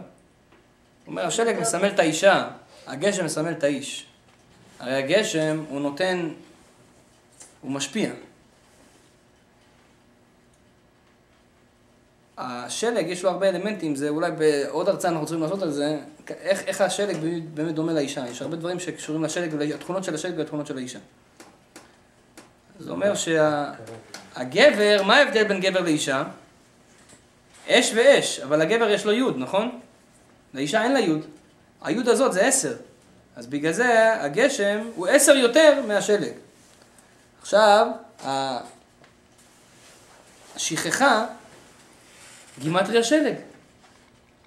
אומר, השלג מסמל את האישה, הגשם מסמל את האיש. הרי הגשם, הוא נותן, הוא משפיע. השלג, יש לו הרבה אלמנטים, זה אולי בעוד הרצאה אנחנו צריכים לעשות על זה, איך, איך השלג באמת דומה לאישה. יש הרבה דברים שקשורים לשלג, התכונות של השלג והתכונות של האישה. זה אומר שהגבר, שה, מה ההבדל בין גבר לאישה? אש ואש, אבל הגבר יש לו יוד, נכון? לאישה אין לה יוד. היוד הזאת זה עשר. אז בגלל זה הגשם הוא עשר יותר מהשלג. עכשיו, השכחה, גימטריה שלג.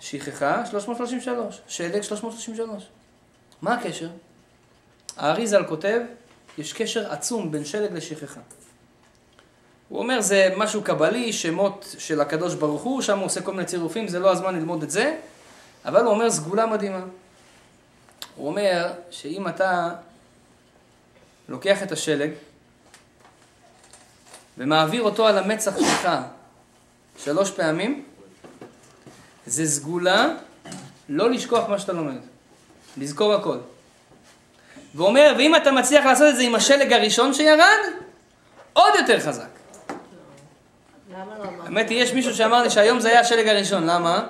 שכחה 333, שלג 333. מה הקשר? האריזל כותב, יש קשר עצום בין שלג לשכחה. הוא אומר זה משהו קבלי, שמות של הקדוש ברוך הוא, שם הוא עושה כל מיני צירופים, זה לא הזמן ללמוד את זה, אבל הוא אומר סגולה מדהימה. הוא אומר שאם אתה לוקח את השלג ומעביר אותו על המצח שלך שלוש פעמים, זה סגולה לא לשכוח מה שאתה לומד. לזכור הכל. ואומר, ואם אתה מצליח לעשות את זה עם השלג הראשון שירד, עוד יותר חזק. למה לא אמרת? האמת היא, יש מישהו שאמר לי שהיום זה היה השלג הראשון, למה?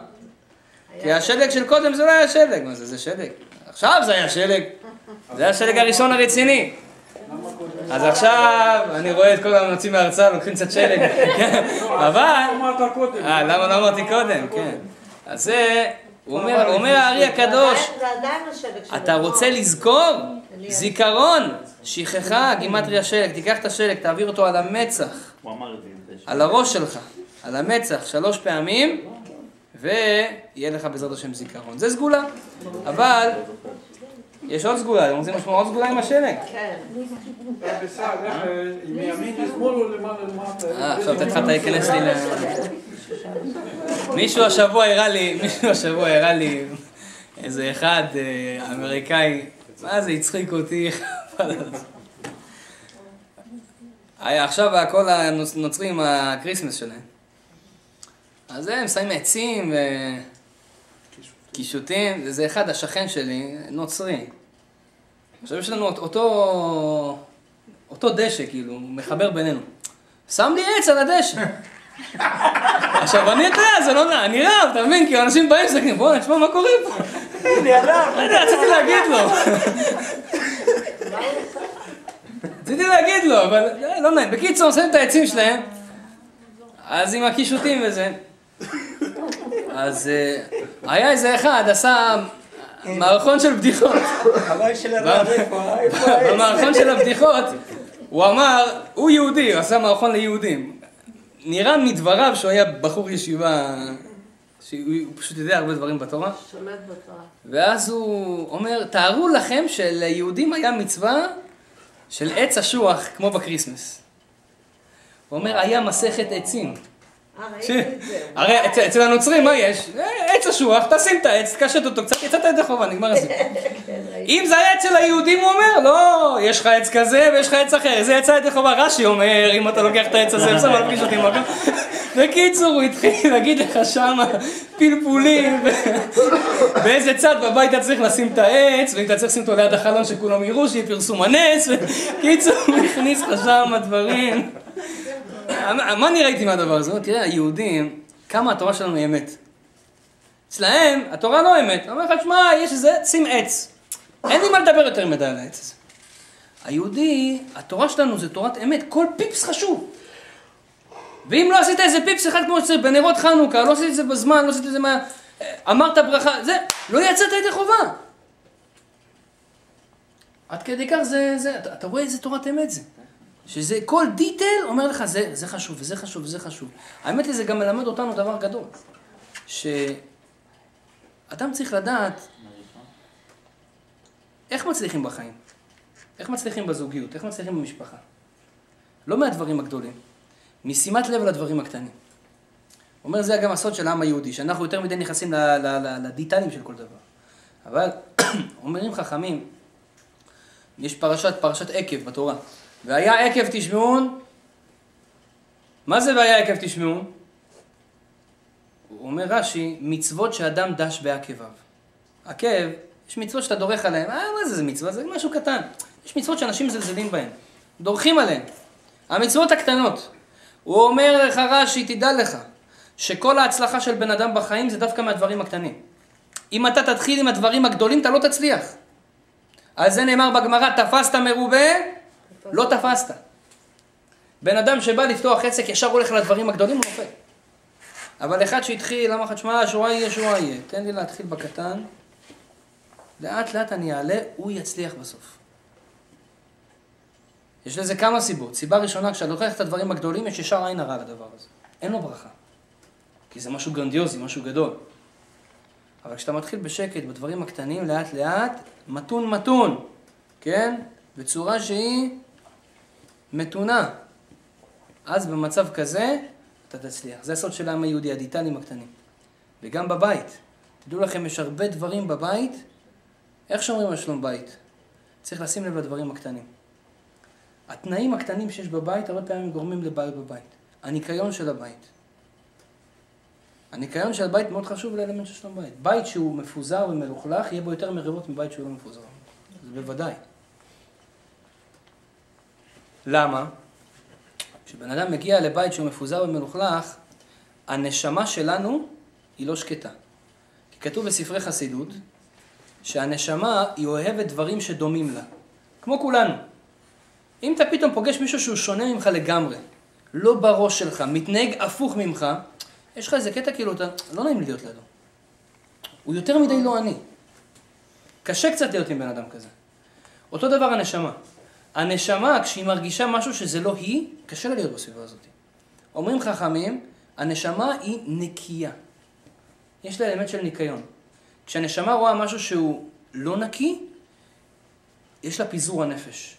כי השלג של קודם זה לא היה שלג, מה זה, זה שלג. עכשיו זה היה שלג. זה היה השלג הראשון הרציני. אז עכשיו אני רואה את כל המרצים מההרצאה לוקחים קצת שלג. אבל... אה, למה לא אמרתי קודם, כן. אז זה, הוא אומר, הארי הקדוש, השלג. אתה רוצה לזכור? זיכרון, שכחה, גימטריה שלג, תיקח את השלג, תעביר אותו על המצח. על הראש שלך, על המצח, שלוש פעמים, ויהיה לך בעזרת השם זיכרון. זה סגולה, אבל יש עוד סגולה, אתם רוצים לשמוע עוד סגולה עם השלג? כן. אה? אה, עכשיו התחלת להיכנס לי ל... מישהו השבוע הראה לי, מישהו השבוע הראה לי איזה אחד אה, אמריקאי, מה זה הצחיק אותי, עכשיו כל הנוצרים הקריסמס שלהם. אז הם שמים עצים וקישוטים, וזה אחד השכן שלי, נוצרי. עכשיו יש לנו אותו, אותו דשא, כאילו, מחבר בינינו. שם לי עץ על הדשא. עכשיו אני יודע, זה לא נע, אני רב, אתה מבין? כי אנשים באים ומסתכלים, בוא'נה, תשמע מה קורה פה. אני הרב. לא יודע, רציתי להגיד לו. רציתי להגיד לו, אבל אה, לא נעים. בקיצור, שמים את העצים שלהם, אז עם הקישוטים וזה. אז אה, היה איזה אחד, עשה מערכון של בדיחות. חבל של הרב, איפה? במערכון של הבדיחות, הוא אמר, הוא יהודי, הוא עשה מערכון ליהודים. נראה מדבריו שהוא היה בחור ישיבה, שהוא פשוט יודע הרבה דברים בתורה. שולט בתורה. ואז הוא אומר, תארו לכם שליהודים היה מצווה של עץ אשוח, כמו בקריסמס. הוא אומר, היה מסכת עצים. אה. הרי אצל- הנוצרים מה יש? אה, עץ אשוח, תשים את העץ, תקשט אותו קצת, יצאת ידי חובה, נגמר הסיפור. כן. אם זה היה אצל היהודים, הוא אומר, לא, יש לך עץ כזה ויש לך עץ אחר, זה יצא ידי חובה. רש"י אומר, אם אתה לוקח את העץ הזה, ושם עליו קישוטים מקום. בקיצור, הוא התחיל להגיד לך שמה פלפולים, באיזה צד בבית אתה צריך לשים את העץ, ואם אתה צריך לשים אותו ליד החלון שכולם יראו, שיהיה פרסום הנס, קיצור, הוא הכניס לך שמה דברים. מה אני ראיתי מהדבר הזה? תראה, היהודים, כמה התורה שלנו היא אמת. אצלהם, התורה לא אמת. הוא אומר לך, שמע, יש איזה, שים עץ. אין לי מה לדבר יותר מדי על העץ הזה. היהודי, התורה שלנו זה תורת אמת, כל פיפס חשוב. ואם לא עשית איזה פיפס אחד כמו שצריך, בנרות חנוכה, לא עשית את זה בזמן, לא עשית את זה מה... אמרת ברכה, זה, לא יצאת ידי חובה. עד כדי כך זה, זה, אתה רואה איזה תורת אמת זה. שזה כל דיטל אומר לך, זה, זה חשוב, וזה חשוב, וזה חשוב. האמת היא, זה גם מלמד אותנו דבר גדול. שאדם צריך לדעת איך מצליחים בחיים? איך מצליחים בזוגיות? איך מצליחים במשפחה? לא מהדברים הגדולים, משימת לב לדברים הקטנים. אומר, זה גם הסוד של העם היהודי, שאנחנו יותר מדי נכנסים לדיטלים של כל דבר. אבל אומרים חכמים, יש פרשת, פרשת עקב בתורה. והיה עקב תשמעון, מה זה והיה עקב תשמעון? אומר רש"י, מצוות שאדם דש בעקביו. עקב, יש מצוות שאתה דורך עליהן, אה, מה זה, זה מצווה? זה משהו קטן. יש מצוות שאנשים מזלזלים בהן, דורכים עליהן. המצוות הקטנות. הוא אומר לך רש"י, תדע לך, שכל ההצלחה של בן אדם בחיים זה דווקא מהדברים הקטנים. אם אתה תתחיל עם הדברים הגדולים, אתה לא תצליח. על זה נאמר בגמרא, תפסת מרובה, לא תפסת. בן אדם שבא לפתוח עסק, ישר הולך לדברים הגדולים, הוא נופל. אבל אחד שהתחיל, אמר לך, תשמע, שואה יהיה, שואה יהיה. תן לי להתחיל בקטן, לאט לאט אני אעלה, הוא יצליח בסוף. יש לזה כמה סיבות. סיבה ראשונה, כשאתה לוקח את הדברים הגדולים, יש ישר עין הרע לדבר הזה. אין לו ברכה. כי זה משהו גרנדיוזי, משהו גדול. אבל כשאתה מתחיל בשקט, בדברים הקטנים, לאט לאט, מתון מתון, כן? בצורה שהיא מתונה. אז במצב כזה, אתה תצליח. זה הסוד של העם היהודי, הדיטלים הקטנים. וגם בבית. תדעו לכם, יש הרבה דברים בבית, איך שומרים על שלום בית? צריך לשים לב לדברים הקטנים. התנאים הקטנים שיש בבית, הרבה פעמים גורמים לבעיות בבית. הניקיון של הבית. הניקיון של בית מאוד חשוב לאלמנט של שלום בית. בית שהוא מפוזר ומלוכלך, יהיה בו יותר מריבות מבית שהוא לא מפוזר. זה בוודאי. למה? כשבן אדם מגיע לבית שהוא מפוזר ומלוכלך, הנשמה שלנו היא לא שקטה. כי כתוב בספרי חסידות, שהנשמה היא אוהבת דברים שדומים לה. כמו כולנו. אם אתה פתאום פוגש מישהו שהוא שונה ממך לגמרי, לא בראש שלך, מתנהג הפוך ממך, יש לך איזה קטע כאילו, אתה, לא נעים להיות לידו. הוא יותר מדי לא אני. קשה קצת להיות עם בן אדם כזה. אותו דבר הנשמה. הנשמה, כשהיא מרגישה משהו שזה לא היא, קשה לה להיות בסביבה הזאת. אומרים חכמים, הנשמה היא נקייה. יש לה אלמנט של ניקיון. כשהנשמה רואה משהו שהוא לא נקי, יש לה פיזור הנפש.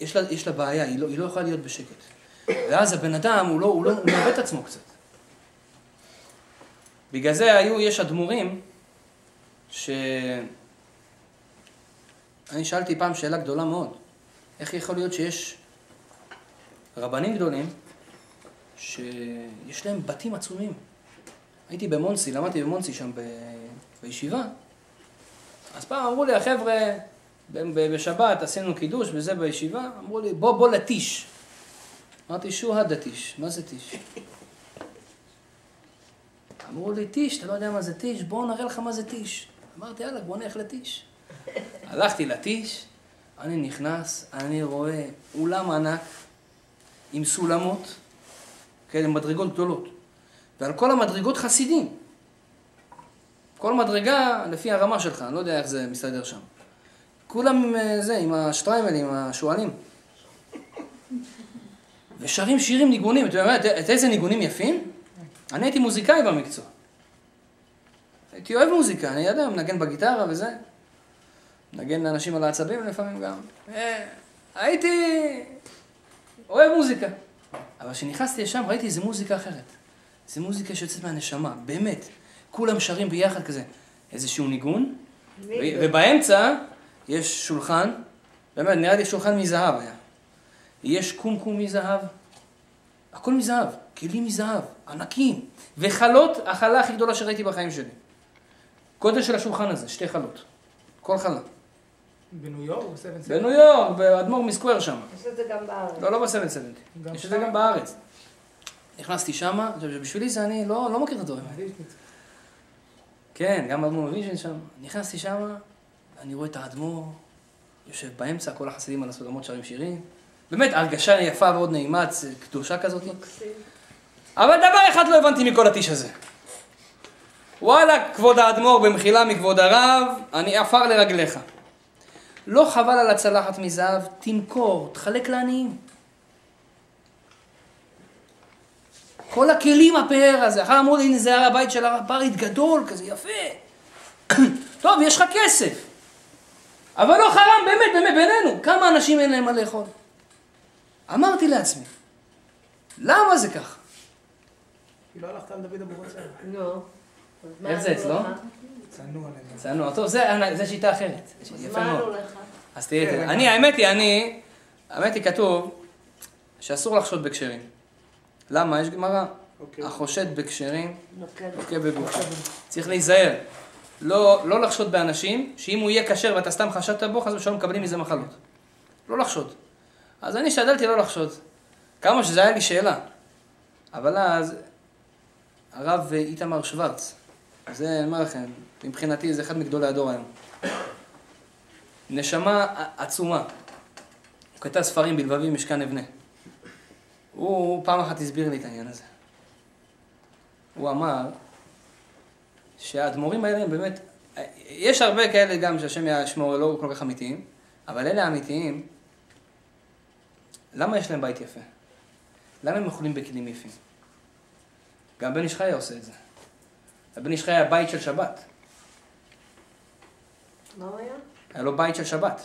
יש לה, יש לה בעיה, היא לא, היא לא יכולה להיות בשקט. ואז הבן אדם, הוא לא, הוא לא, הוא מאבד את עצמו קצת. בגלל זה היו, יש אדמו"רים, ש... אני שאלתי פעם שאלה גדולה מאוד. איך יכול להיות שיש רבנים גדולים שיש להם בתים עצומים? הייתי במונסי, למדתי במונסי שם ב... בישיבה, אז פעם אמרו לי, החבר'ה, בשבת עשינו קידוש וזה בישיבה, אמרו לי, בוא, בוא לטיש. אמרתי, שוהה דתיש, מה זה טיש? אמרו לי, טיש, אתה לא יודע מה זה טיש? בואו נראה לך מה זה טיש. אמרתי, יאללה, בוא נלך לטיש. הלכתי לטיש, אני נכנס, אני רואה אולם ענק עם סולמות, כאלה מדרגות גדולות, ועל כל המדרגות חסידים. כל מדרגה לפי הרמה שלך, אני לא יודע איך זה מסתדר שם. כולם עם אה, זה, עם השטריימלים, עם השועלים. ושרים שירים ניגונים, אתה יודע, את איזה ניגונים יפים? אני הייתי מוזיקאי במקצוע. הייתי אוהב מוזיקה, אני יודע, מנגן בגיטרה וזה. מנגן לאנשים על העצבים לפעמים גם. אה, הייתי אוהב מוזיקה. אבל כשנכנסתי לשם ראיתי איזה מוזיקה אחרת. זו מוזיקה שיוצאת מהנשמה, באמת. כולם שרים ביחד כזה. איזשהו ניגון, ובאמצע יש שולחן, באמת, נראה לי שולחן מזהב היה. יש קומקום מזהב, הכל מזהב, כלים מזהב, ענקים, וחלות, החלה הכי גדולה שראיתי בחיים שלי. גודל של השולחן הזה, שתי חלות. כל חלה. בניו יורק? בניו יורק, באדמו"ר מסקוור שם. יש את זה גם בארץ. לא, לא ב Seven Seventy. גם יש את זה? גם בארץ. נכנסתי שמה, בשבילי זה אני לא, לא מכיר את הדברים האלה. כן, גם אדמו"ר מוויז'ניץ שם. נכנסתי שמה, אני רואה את האדמו"ר, יושב באמצע, כל החסידים על הסולמות שרים שירים. באמת, הרגשה יפה ועוד נעימה, קדושה כזאת. אבל דבר אחד לא הבנתי מכל הטיש הזה. וואלה, כבוד האדמו"ר, במחילה מכבוד הרב, אני עפר לרגליך. לא חבל על הצלחת מזהב, תמכור, תחלק לעניים. כל הכלים הפאר הזה, אחר אמרו לי, הנה זה הר הבית של הרב פריט גדול, כזה יפה. טוב, יש לך כסף. אבל לא חרם, באמת, באמת, בינינו. כמה אנשים אין להם מה לאכול? אמרתי לעצמי, למה זה ככה? כי לא הלכת על דוד אבוחצירא. נו. אז מה איך זה אצלו? צנוע עליהם. צנוע. טוב, זה, זה שיטה אחרת. יפה מה מאוד. אז תראי, כן. אני, האמת היא, אני, האמת היא כתוב שאסור לחשוד בכשרים. למה? יש גמרא. אוקיי. החושד בכשרים, נוקד. לוקה בגופו. צריך להיזהר. לא, לא לחשוד באנשים, שאם הוא יהיה כשר ואתה סתם חשדת בו, חס ושלום מקבלים מזה מחלות. לא לחשוד. אז אני השתדלתי לא לחשוד. כמה שזה היה לי שאלה. אבל אז, הרב איתמר שוורץ, זה, אני אומר לכם, מבחינתי זה אחד מגדולי הדור היום. נשמה עצומה. הוא כתב ספרים בלבבי משכן אבנה. הוא, פעם אחת הסביר לי את העניין הזה. הוא אמר שהאדמו"רים האלה הם באמת, יש הרבה כאלה גם שהשם ישמור לא כל כך אמיתיים, אבל אלה האמיתיים, למה יש להם בית יפה? למה הם אוכלים בכלים יפים? גם בן איש חי עושה את זה. הבן איש חי היה בית של שבת. מה הוא היה? היה לו בית של שבת.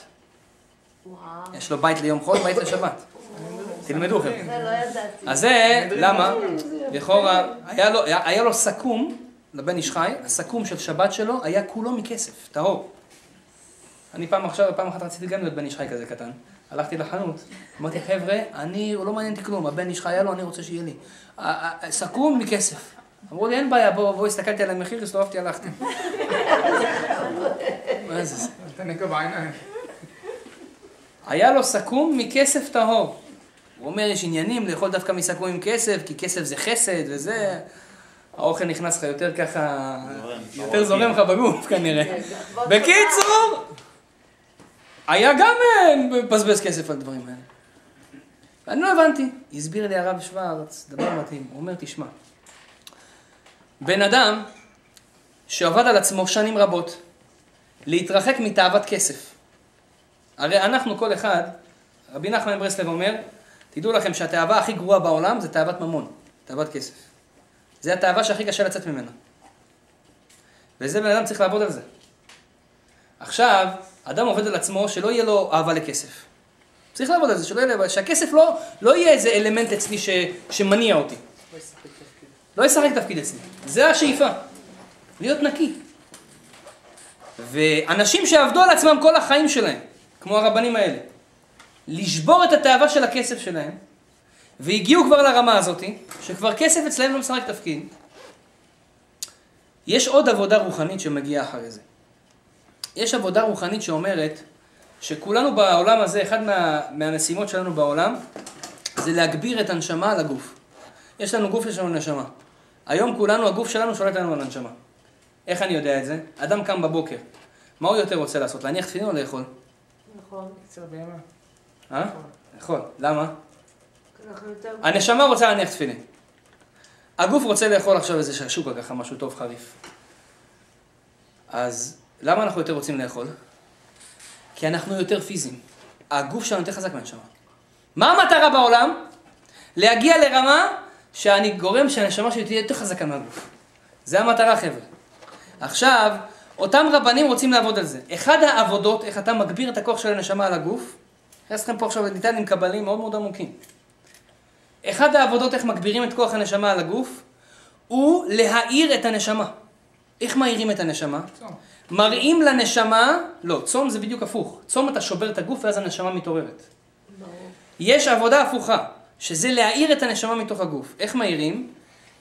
יש לו בית ליום חול, בית לשבת. תלמדו חבר'ה. זה לא ידעתי. אז זה, למה? לכאורה, היה לו, סכו"ם, לבן איש חי, הסכו"ם של שבת שלו היה כולו מכסף, טהור. אני פעם עכשיו, פעם אחת רציתי גם להיות בן איש חי כזה קטן. הלכתי לחנות, אמרתי, חבר'ה, אני, לא מעניין אותי כלום, הבן איש חי היה לו, אני רוצה שיהיה לי. סכו"ם מכסף. אמרו לי, אין בעיה, בוא, בוא, הסתכלתי על המחיר, הסתובבתי, הלכתי. מה זה זה? אתה נקע בעיניים. היה לו סכו"ם מכסף טהור. הוא אומר, יש עניינים לאכול דווקא מסכו"ם עם כסף, כי כסף זה חסד וזה. האוכל נכנס לך יותר ככה. יותר זורם לך בגוף כנראה. כן, בקיצור, היה גם אה, מבזבז כסף על דברים האלה. אני לא הבנתי. הסביר לי הרב שוורץ, דבר מדהים. הוא אומר, תשמע, בן אדם שעבד על עצמו שנים רבות, להתרחק מתאוות כסף. הרי אנחנו, כל אחד, רבי נחמן ברסלב אומר, תדעו לכם שהתאווה הכי גרועה בעולם זה תאוות ממון, תאוות כסף. זה התאווה שהכי קשה לצאת ממנה. וזה בן אדם צריך לעבוד על זה. עכשיו, אדם עובד על עצמו שלא יהיה לו אהבה לכסף. צריך לעבוד על זה, שלא יהיה שהכסף לא, לא יהיה איזה אלמנט אצלי ש, שמניע אותי. לא ישחק תפקיד אצלי. זה השאיפה. להיות נקי. ואנשים שעבדו על עצמם כל החיים שלהם, כמו הרבנים האלה, לשבור את התאווה של הכסף שלהם, והגיעו כבר לרמה הזאתי, שכבר כסף אצלהם לא משחק תפקיד, יש עוד עבודה רוחנית שמגיעה אחרי זה. יש עבודה רוחנית שאומרת שכולנו בעולם הזה, אחד מה, מהמשימות שלנו בעולם, זה להגביר את הנשמה על הגוף. יש לנו גוף, יש לנו נשמה. היום כולנו, הגוף שלנו שולט לנו על הנשמה. איך אני יודע את זה? אדם קם בבוקר, מה הוא יותר רוצה לעשות? להניח תפילין או לאכול? נכון. קצר בימה. אה? לאכול. למה? הנשמה רוצה להניח תפילין. הגוף רוצה לאכול עכשיו איזה שקשוקה ככה, משהו טוב חריף. אז למה אנחנו יותר רוצים לאכול? כי אנחנו יותר פיזיים. הגוף שלנו יותר חזק מהנשמה. מה המטרה בעולם? להגיע לרמה שאני גורם שהנשמה שלי תהיה יותר חזקה מהגוף. זה המטרה, חבר'ה. עכשיו, אותם רבנים רוצים לעבוד על זה. אחד העבודות, איך אתה מגביר את הכוח של הנשמה על הגוף, נכנס לכם פה עכשיו ניתן עם קבלים מאוד מאוד עמוקים. אחד העבודות איך מגבירים את כוח הנשמה על הגוף, הוא להאיר את הנשמה. איך מאירים את הנשמה? צום. מראים לנשמה, לא, צום זה בדיוק הפוך. צום אתה שובר את הגוף ואז הנשמה מתעוררת. ברור. יש עבודה הפוכה, שזה להאיר את הנשמה מתוך הגוף. איך מאירים?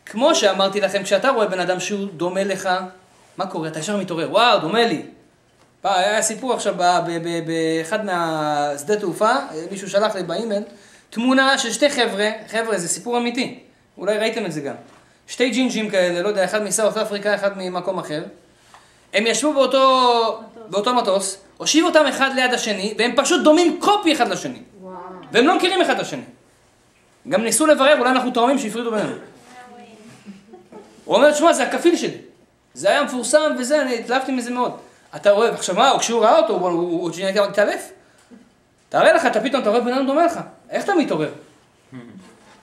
כמו שאמרתי לכם, כשאתה רואה בן אדם שהוא דומה לך, מה קורה? אתה ישר מתעורר, וואו, דומה לי. היה סיפור עכשיו באחד מהשדה תעופה, מישהו שלח לי באימייל, תמונה של שתי חבר'ה, חבר'ה זה סיפור אמיתי, אולי ראיתם את זה גם. שתי ג'ינג'ים כאלה, לא יודע, אחד מסאוף אפריקה, אחד ממקום אחר. הם ישבו באותו, באותו מטוס, הושיבו אותם אחד ליד השני, והם פשוט דומים קופי אחד לשני. וואו. והם לא מכירים אחד את השני. גם ניסו לברר, אולי אנחנו תואמים שהפרידו בינינו. הוא אומר, שמע, זה הכפיל שלי. זה היה מפורסם וזה, אני התלהבתי מזה מאוד. אתה רואה, עכשיו מה, כשהוא ראה אותו, הוא- הוא שנייה התעלף. תאר לך, אתה פתאום, אתה רואה בן אדם דומה לך. איך אתה מתעורר?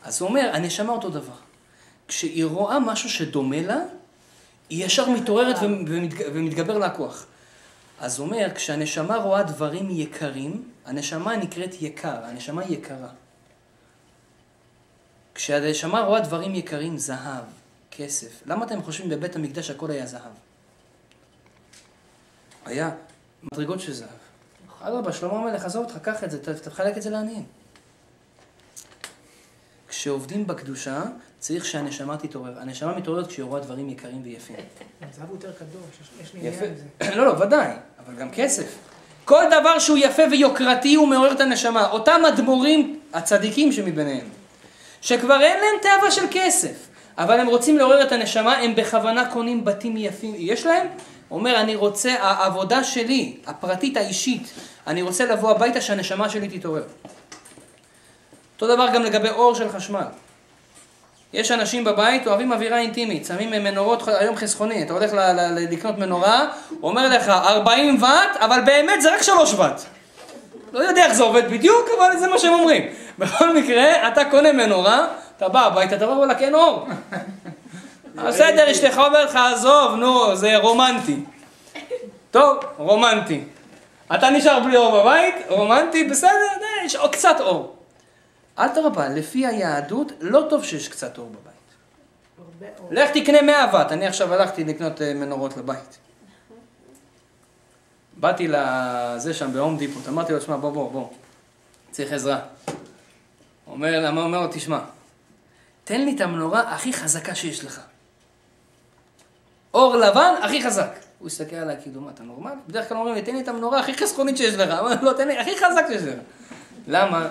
אז הוא אומר, הנשמה אותו דבר. כשהיא רואה משהו שדומה לה, היא ישר מתעוררת ומתג- ומתגבר לה הכוח. אז הוא אומר, כשהנשמה רואה דברים יקרים, הנשמה נקראת יקר, הנשמה היא יקרה. כשהנשמה רואה דברים יקרים, זהב, כסף, למה אתם חושבים בבית המקדש הכל היה זהב? היה מדרגות של זהב. אדרבה, שלמה המלך, עזוב אותך, קח את זה, תחלק את זה לעניים. כשעובדים בקדושה, צריך שהנשמה תתעורר. הנשמה מתעוררת כשהיא רואה דברים יקרים ויפים. הזהב הוא יותר קדוש, יש- לי עניין. עם זה. לא, לא, ודאי, אבל גם כסף. כל דבר שהוא יפה ויוקרתי הוא מעורר את הנשמה. אותם אדמו"רים הצדיקים שמביניהם, שכבר אין להם תאווה של כסף, אבל הם רוצים לעורר את הנשמה, הם בכוונה קונים בתים יפים. יש להם? אומר, אני רוצה, העבודה שלי, הפרטית, האישית, אני רוצה לבוא הביתה שהנשמה שלי תתעורר. אותו דבר גם לגבי אור של חשמל. יש אנשים בבית אוהבים אווירה אינטימית, שמים מנורות, היום חסכוני, אתה הולך לקנות מנורה, אומר לך 40 ואט, אבל באמת זה רק 3 ואט. לא יודע איך זה עובד בדיוק, אבל זה מה שהם אומרים. בכל מקרה, אתה קונה מנורה, אתה בא הביתה, אתה רואה וואלה, כן אור. בסדר, אשתך אומר לך, עזוב, נו, זה רומנטי. טוב, רומנטי. אתה נשאר בלי אור בבית, רומנטי, בסדר, יש קצת אור. אדרבה, לפי היהדות, לא טוב שיש קצת אור בבית. הרבה אור. לך תקנה 100 ואט, אני עכשיו הלכתי לקנות אה, מנורות לבית. באתי לזה שם בהום דיפוט, אמרתי לו, שמע, בוא, בוא, בוא, צריך עזרה. אומר, למה אומר לו, תשמע, תן לי את המנורה הכי חזקה שיש לך. אור לבן הכי חזק. הוא הסתכל עליי כאילו, מה, אתה נורמל? בדרך כלל אומרים לי, תן לי את המנורה הכי חסכונית שיש לך. אמר, לא, תן לי, הכי חזק שיש לך. למה?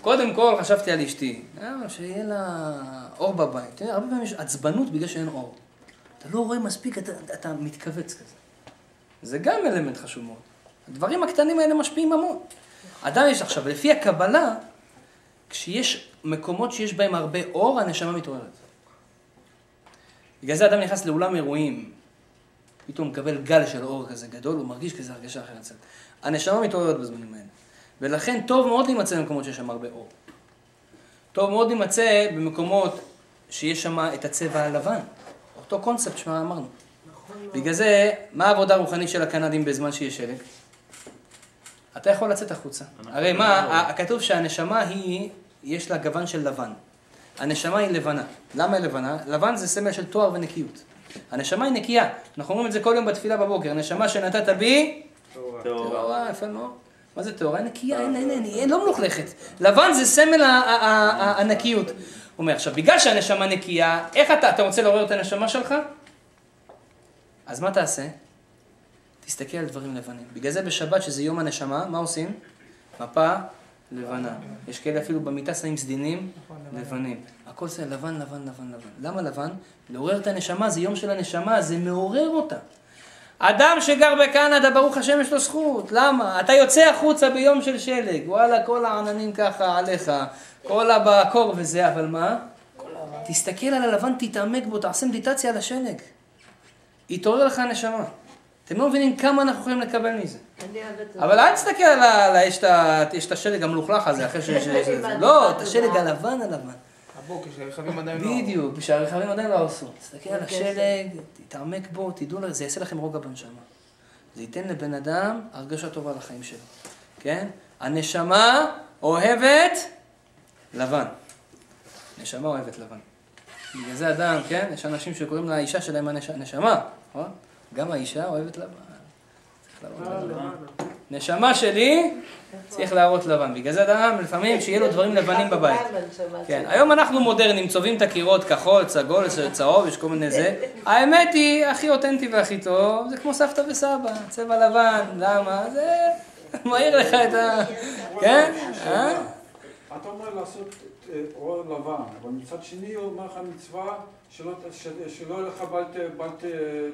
קודם כל חשבתי על אשתי. למה? שיהיה לה אור בבית. יודע, הרבה פעמים יש עצבנות בגלל שאין אור. אתה לא רואה מספיק, אתה, אתה מתכווץ כזה. זה גם אלמנט חשוב מאוד. הדברים הקטנים האלה משפיעים המון. אדם יש עכשיו, לפי הקבלה, כשיש מקומות שיש בהם הרבה אור, הנשמה מתעוררת. בגלל זה אדם נכנס לאולם אירועים, פתאום מקבל גל של אור כזה גדול, הוא מרגיש כזה הרגשה אחרת. הנשמה מתעוררת בזמנים האלה. ולכן טוב מאוד להימצא במקומות שיש שם הרבה אור. טוב מאוד להימצא במקומות שיש שם את הצבע הלבן. אותו קונספט שמה אמרנו. בגלל זה, מה העבודה הרוחנית של הקנדים בזמן שיש שלג? אתה יכול לצאת החוצה. הרי מה, ה- כתוב שהנשמה היא, יש לה גוון של לבן. הנשמה היא לבנה. למה היא לבנה? לבן זה סמל של תואר ונקיות. הנשמה היא נקייה. אנחנו אומרים את זה כל יום בתפילה בבוקר. הנשמה שנתת בי, טהורה. יפה מאוד. מה זה טהורה? נקייה, אין, אין, אין, אין, לא מלוכלכת. לבן זה סמל הנקיות. הוא אומר, עכשיו, בגלל שהנשמה נקייה, איך אתה, אתה רוצה לעורר את הנשמה שלך? אז מה תעשה? תסתכל על דברים לבנים. בגלל זה בשבת, שזה יום הנשמה, מה עושים? מפה לבנה. יש כאלה אפילו במיטה שמים סדינים לבנים. הכל זה לבן, לבן, לבן, לבן. למה לבן? לעורר את הנשמה, זה יום של הנשמה, זה מעורר אותה. אדם שגר בקנדה, ברוך השם, יש לו זכות. למה? אתה יוצא החוצה ביום של שלג, וואלה, כל העננים ככה עליך, כל הבקור וזה, אבל מה? תסתכל על הלבן, תתעמק בו, תעשה מדיטציה על השלג. יתעורר לך הנשמה. אתם לא מבינים כמה אנחנו יכולים לקבל מזה. אני אוהבת את זה. אבל אל תסתכל על יש את את השלג המלוכלך הזה, אחרי שיש... יש- הבנתי, לא, את. השלג הלבן הלבן. הבוקר שהרכבים עדיין לא... בדיוק, שהרכבים עדיין לא הרסו. תסתכל על. השלג, תתעמק בו, תדעו, זה יעשה לכם רוגע בנשמה. זה ייתן לבן אדם הרגשה טובה לחיים שלו, כן? הנשמה אוהבת לבן. נשמה אוהבת לבן. בגלל זה אדם, כן? יש אנשים שקוראים לאישה שלהם הנש- הנשמה, נכון? גם האישה אוהבת לבן. להראות לבן. נשמה שלי צריך להראות לבן. בגלל זה אדם, לפעמים, שיהיה לו דברים לבנים בבית. כן, היום אנחנו מודרניים, צובעים את הקירות כחול, צגול, צהוב, יש כל מיני זה. האמת היא, הכי אותנטי והכי טוב, זה כמו סבתא וסבא, צבע לבן, למה? זה מאיר לך את ה... כן? אה? אתה אומר לעשות אור לבן, אבל מצד שני הוא אומר לך מצווה שלא ת- ש- שלא יהיה לך בל ת- בל ת-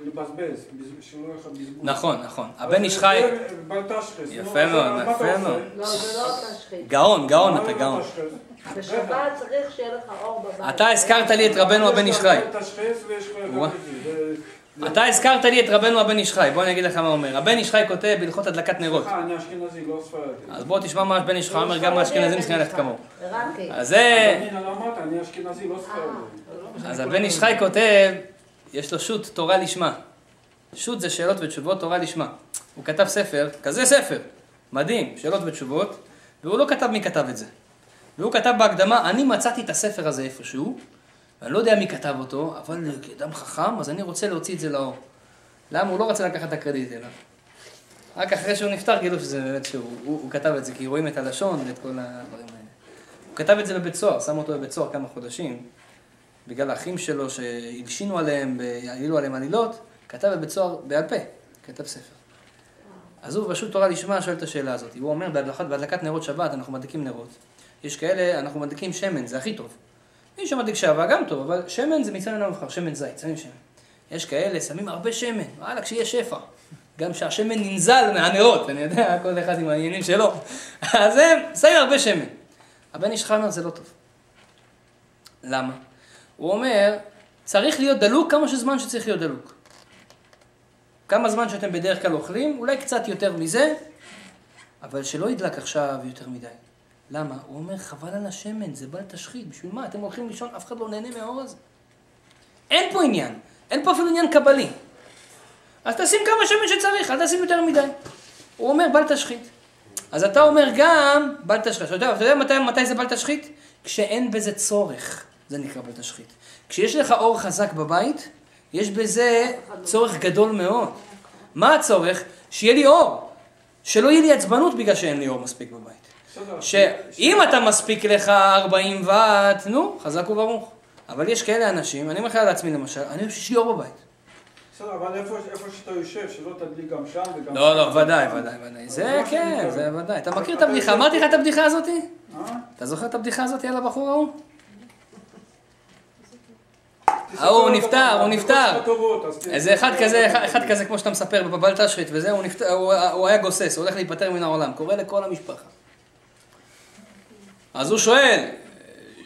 לבזבז, בז- שלא יהיה לך בזבוז. נכון, נכון. הבן איש חי, בל תשחס. יפה מאוד, יפה? מאוד. לא, זה לא תשחית. גאון, גאון אתה לא גאון. תשחס? בשבת צריך שיהיה לך אור בבית. אתה הזכרת לי את רבנו הבן איש חי. יש לך תשחס ויש לך אתה הזכרת לי את רבנו הבן איש חי, בוא אני אגיד לך מה אומר. הבן איש חי כותב בהלכות הדלקת נרות. סליחה, אני אשכנזי, לא ספרדי. אז בוא תשמע מה הבן איש חי אומר, גם האשכנזים צריכים ללכת כמוהו. עיראקי. אז זה... אני אמרת, אני אשכנזי, לא ספרדי. אז הבן איש חי כותב, יש לו שו"ת תורה לשמה. שו"ת זה שאלות ותשובות תורה לשמה. הוא כתב ספר, כזה ספר, מדהים, שאלות ותשובות, והוא לא כתב מי כתב את זה. והוא כתב בהקדמה, אני מצאתי את הספר הזה איפשהו, ואני לא יודע מי כתב אותו, אבל כאדם חכם, אז אני רוצה להוציא את זה לאור. למה? הוא לא רצה לקחת את הקרדיט אליו. רק אחרי שהוא נפטר גילו שזה באמת שהוא הוא, הוא כתב את זה, כי רואים את הלשון ואת כל הדברים האלה. הוא כתב את זה בבית סוהר, שם אותו בבית סוהר כמה חודשים, בגלל האחים שלו שהלשינו עליהם, העלילו עליהם עלילות, כתב בבית סוהר בעל פה, כתב ספר. אז הוא פשוט תורה לשמה שואל את השאלה הזאת. הוא אומר, בהדלקת, בהדלקת נרות שבת אנחנו מדליקים נרות. יש כאלה, אנחנו מדליקים שמן, זה הכי טוב. מי שמדליק שעווה גם טוב, אבל שמן זה מצווה אינו מבחר, שמן זית, שמים שמן. יש כאלה, שמים הרבה שמן, וואלה, כשיהיה שפע. גם שהשמן ננזל מהנרות, אני יודע, כל אחד עם העניינים שלו. אז הם שמים הרבה שמן. הבן איש אומר, זה לא טוב. למה? הוא אומר, צריך להיות דלוק כמה שזמן שצריך להיות דלוק. כמה זמן שאתם בדרך כלל אוכלים, אולי קצת יותר מזה, אבל שלא ידלק עכשיו יותר מדי. למה? הוא אומר, חבל על השמן, זה בל תשחית, בשביל מה? אתם הולכים לישון, אף אחד לא נהנה מהאור הזה. אין פה עניין, אין פה אפילו עניין קבלי. אז תשים כמה שמן שצריך, אל תשים יותר מדי. הוא אומר, בל תשחית. אז אתה אומר גם, בל תשחית. אתה יודע, אתה יודע מתי, מתי זה בל תשחית? כשאין בזה צורך, זה נקרא בל תשחית. כשיש לך אור חזק בבית, יש בזה צורך גדול מאוד. מה הצורך? שיהיה לי אור. שלא יהיה לי עצבנות בגלל שאין לי אור מספיק בבית. שאם אתה מספיק לך 40 ואט, נו, חזק וברוך. אבל יש כאלה אנשים, אני אומר לך על עצמי למשל, אני אוהב שיש לי אור בבית. בסדר, אבל איפה איפה שאתה יושב, שלא תדליק גם שם וגם לא, לא. ודאי, ודאי, ודאי. זה כן, זה ודאי. אתה מכיר את הבדיחה? אמרתי לך את הבדיחה הזאתי? אה? אתה זוכר את הבדיחה הזאתי על הבחור ההוא? ההוא נפטר, הוא נפטר. איזה אחד כזה, אחד- כזה כמו שאתה מספר בבל תשחית וזה, הוא היה גוסס, הוא הולך להיפטר מן העולם, קורא לכל המשפחה. אז הוא שואל,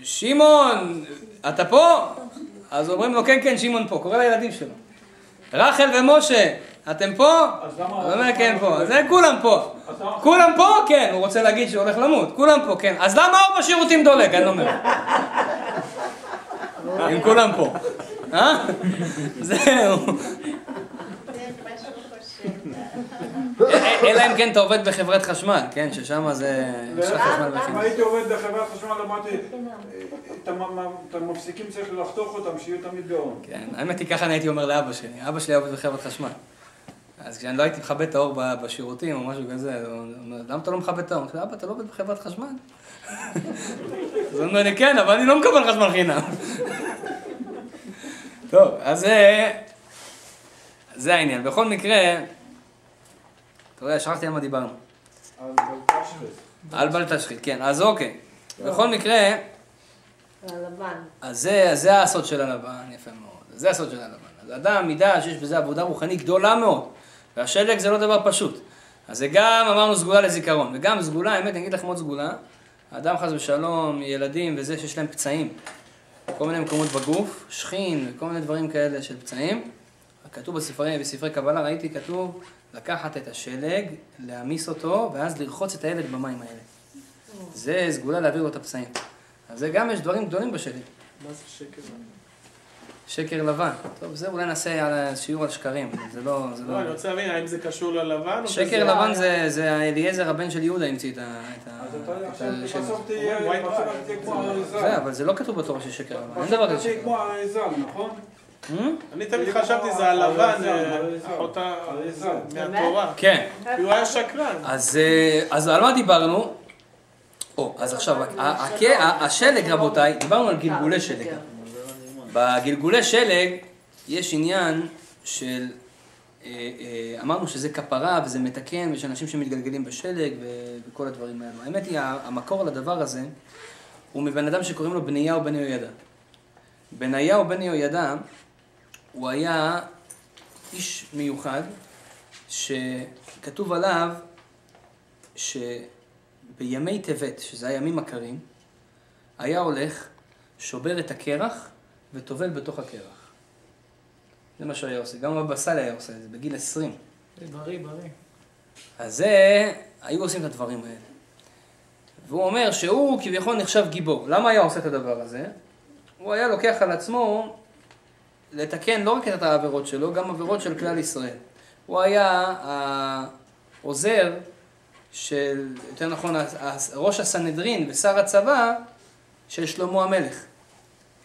שמעון, אתה פה? אז אומרים לו, כן, כן, שמעון פה, קורא לילדים שלו. רחל ומשה, אתם פה? אז למה- הוא אומר, כן, פה. זה כולם פה. כולם פה? כן, הוא רוצה להגיד שהוא הולך למות. כולם פה, כן. אז למה האור בשירותים דולק? אני לא אומר. אם כולם פה. אה? זהו. אלא אם כן אתה עובד בחברת חשמל, כן? ששם זה... יש לך חשמל אם בחינם. הייתי עובד בחברת חשמל, אמרתי, את המ- את המפסיקים צריך לחתוך אותם, שיהיו תמיד גאון. כן, האמת היא ככה אני הייתי אומר לאבא שלי. אבא שלי עובד בחברת חשמל. אז כשאני לא הייתי מכבה את האור בשירותים או משהו כזה, הוא אומר, למה אתה לא מכבה את האור? אמרתי לו, אבא, אתה לא עובד בחברת חשמל? אז הוא אומר לי, כן, אבל אני לא מקבל חשמל חינם. טוב, אז. זה העניין. בכל מקרה, אתה יודע, שכחתי על מה דיברנו. על בל תשחית, כן. אז אוקיי. בכל מקרה, הלבן. אז זה, הסוד של הלבן, יפה מאוד. זה הסוד של הלבן. אז אדם ידע שיש בזה עבודה רוחנית גדולה מאוד. והשלג זה לא דבר פשוט. אז זה גם, אמרנו, סגולה לזיכרון. וגם סגולה, האמת, אני אגיד לכם עוד סגולה. אדם חס ושלום, ילדים וזה, שיש להם פצעים. כל מיני מקומות בגוף, שכין, וכל מיני דברים כאלה של פצעים. כתוב בספרי, בספרי קבלה, ראיתי, כתוב לקחת את השלג, להעמיס אותו, ואז לרחוץ את הילד במים האלה. זה סגולה להעביר לו את הפצעים. אז זה גם יש דברים גדולים בשלג. מה זה שקר? שקר לבן. טוב, זה אולי נעשה על שיעור על שקרים, זה לא... זה לא, אני רוצה להבין, האם זה קשור ללבן שקר לבן זה, זה אליעזר הבן של יהודה המציא את ה... את ה- אז אתה את עכשיו. בסוף תהיה כמו. זה, אבל זה לא כתוב בתורה של שקר לבן, אין דבר כזה כמו האריזה, נכון? לבן. אני תמיד חשבתי זה הלבן, אריזה, אה. אחותה. מהתורה. כן, כי הוא היה שקרן. אז, אה, אז על מה דיברנו? או, אז עכשיו, ה- השלג, רבותיי, דיברנו על גלגולי שלג. בגלגולי שלג יש עניין של, אה, אמרנו שזה כפרה וזה מתקן, ויש אנשים שמתגלגלים בשלג וכל הדברים האלו. האמת היא, המקור לדבר הזה הוא מבן אדם שקוראים לו בניהו בן יהוידע. בניהו בן יהוידע הוא היה איש מיוחד, שכתוב עליו שבימי טבת, שזה הימים הקרים, היה הולך, שובר את הקרח וטובל בתוך הקרח. זה מה שהוא היה עושה. גם הבבא סאלי היה עושה את זה, בגיל 20. זה בריא, בריא. אז זה, היו עושים את הדברים האלה. והוא אומר שהוא כביכול נחשב גיבור. למה היה עושה את הדבר הזה? הוא היה לוקח על עצמו לתקן לא רק את העבירות שלו, גם עבירות של כלל ישראל. הוא היה העוזר של, יותר נכון, ראש הסנהדרין ושר הצבא של שלמה המלך.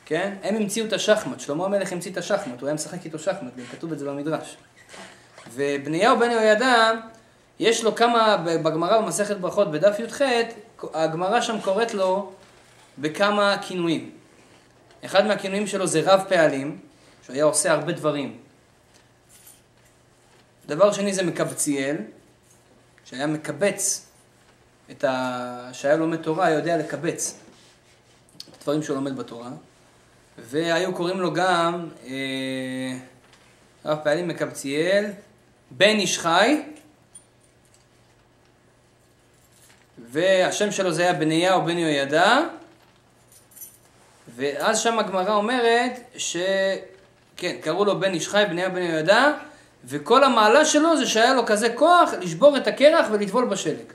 כן? הם המציאו את השחמט, שלמה המלך המציא את השחמט, הוא היה משחק איתו שחמט, כתוב את זה במדרש. ובניהו בן יהוידע, יש לו כמה, בגמרא במסכת ברכות בדף י"ח, הגמרא שם קוראת לו בכמה כינויים. אחד מהכינויים שלו זה רב פעלים, שהוא היה עושה הרבה דברים. דבר שני זה מקבציאל, שהיה מקבץ את ה... שהיה לומד תורה, היה יודע לקבץ את הדברים שהוא לומד בתורה. והיו קוראים לו גם אה, פעלים מקבציאל, בן איש חי, והשם שלו זה היה בניהו בן יהוידע, ואז שם הגמרא אומרת ש... כן, קראו לו בן איש חי, בניהו בן יהוידע, וכל המעלה שלו זה שהיה לו כזה כוח לשבור את הקרח ולטבול בשלג.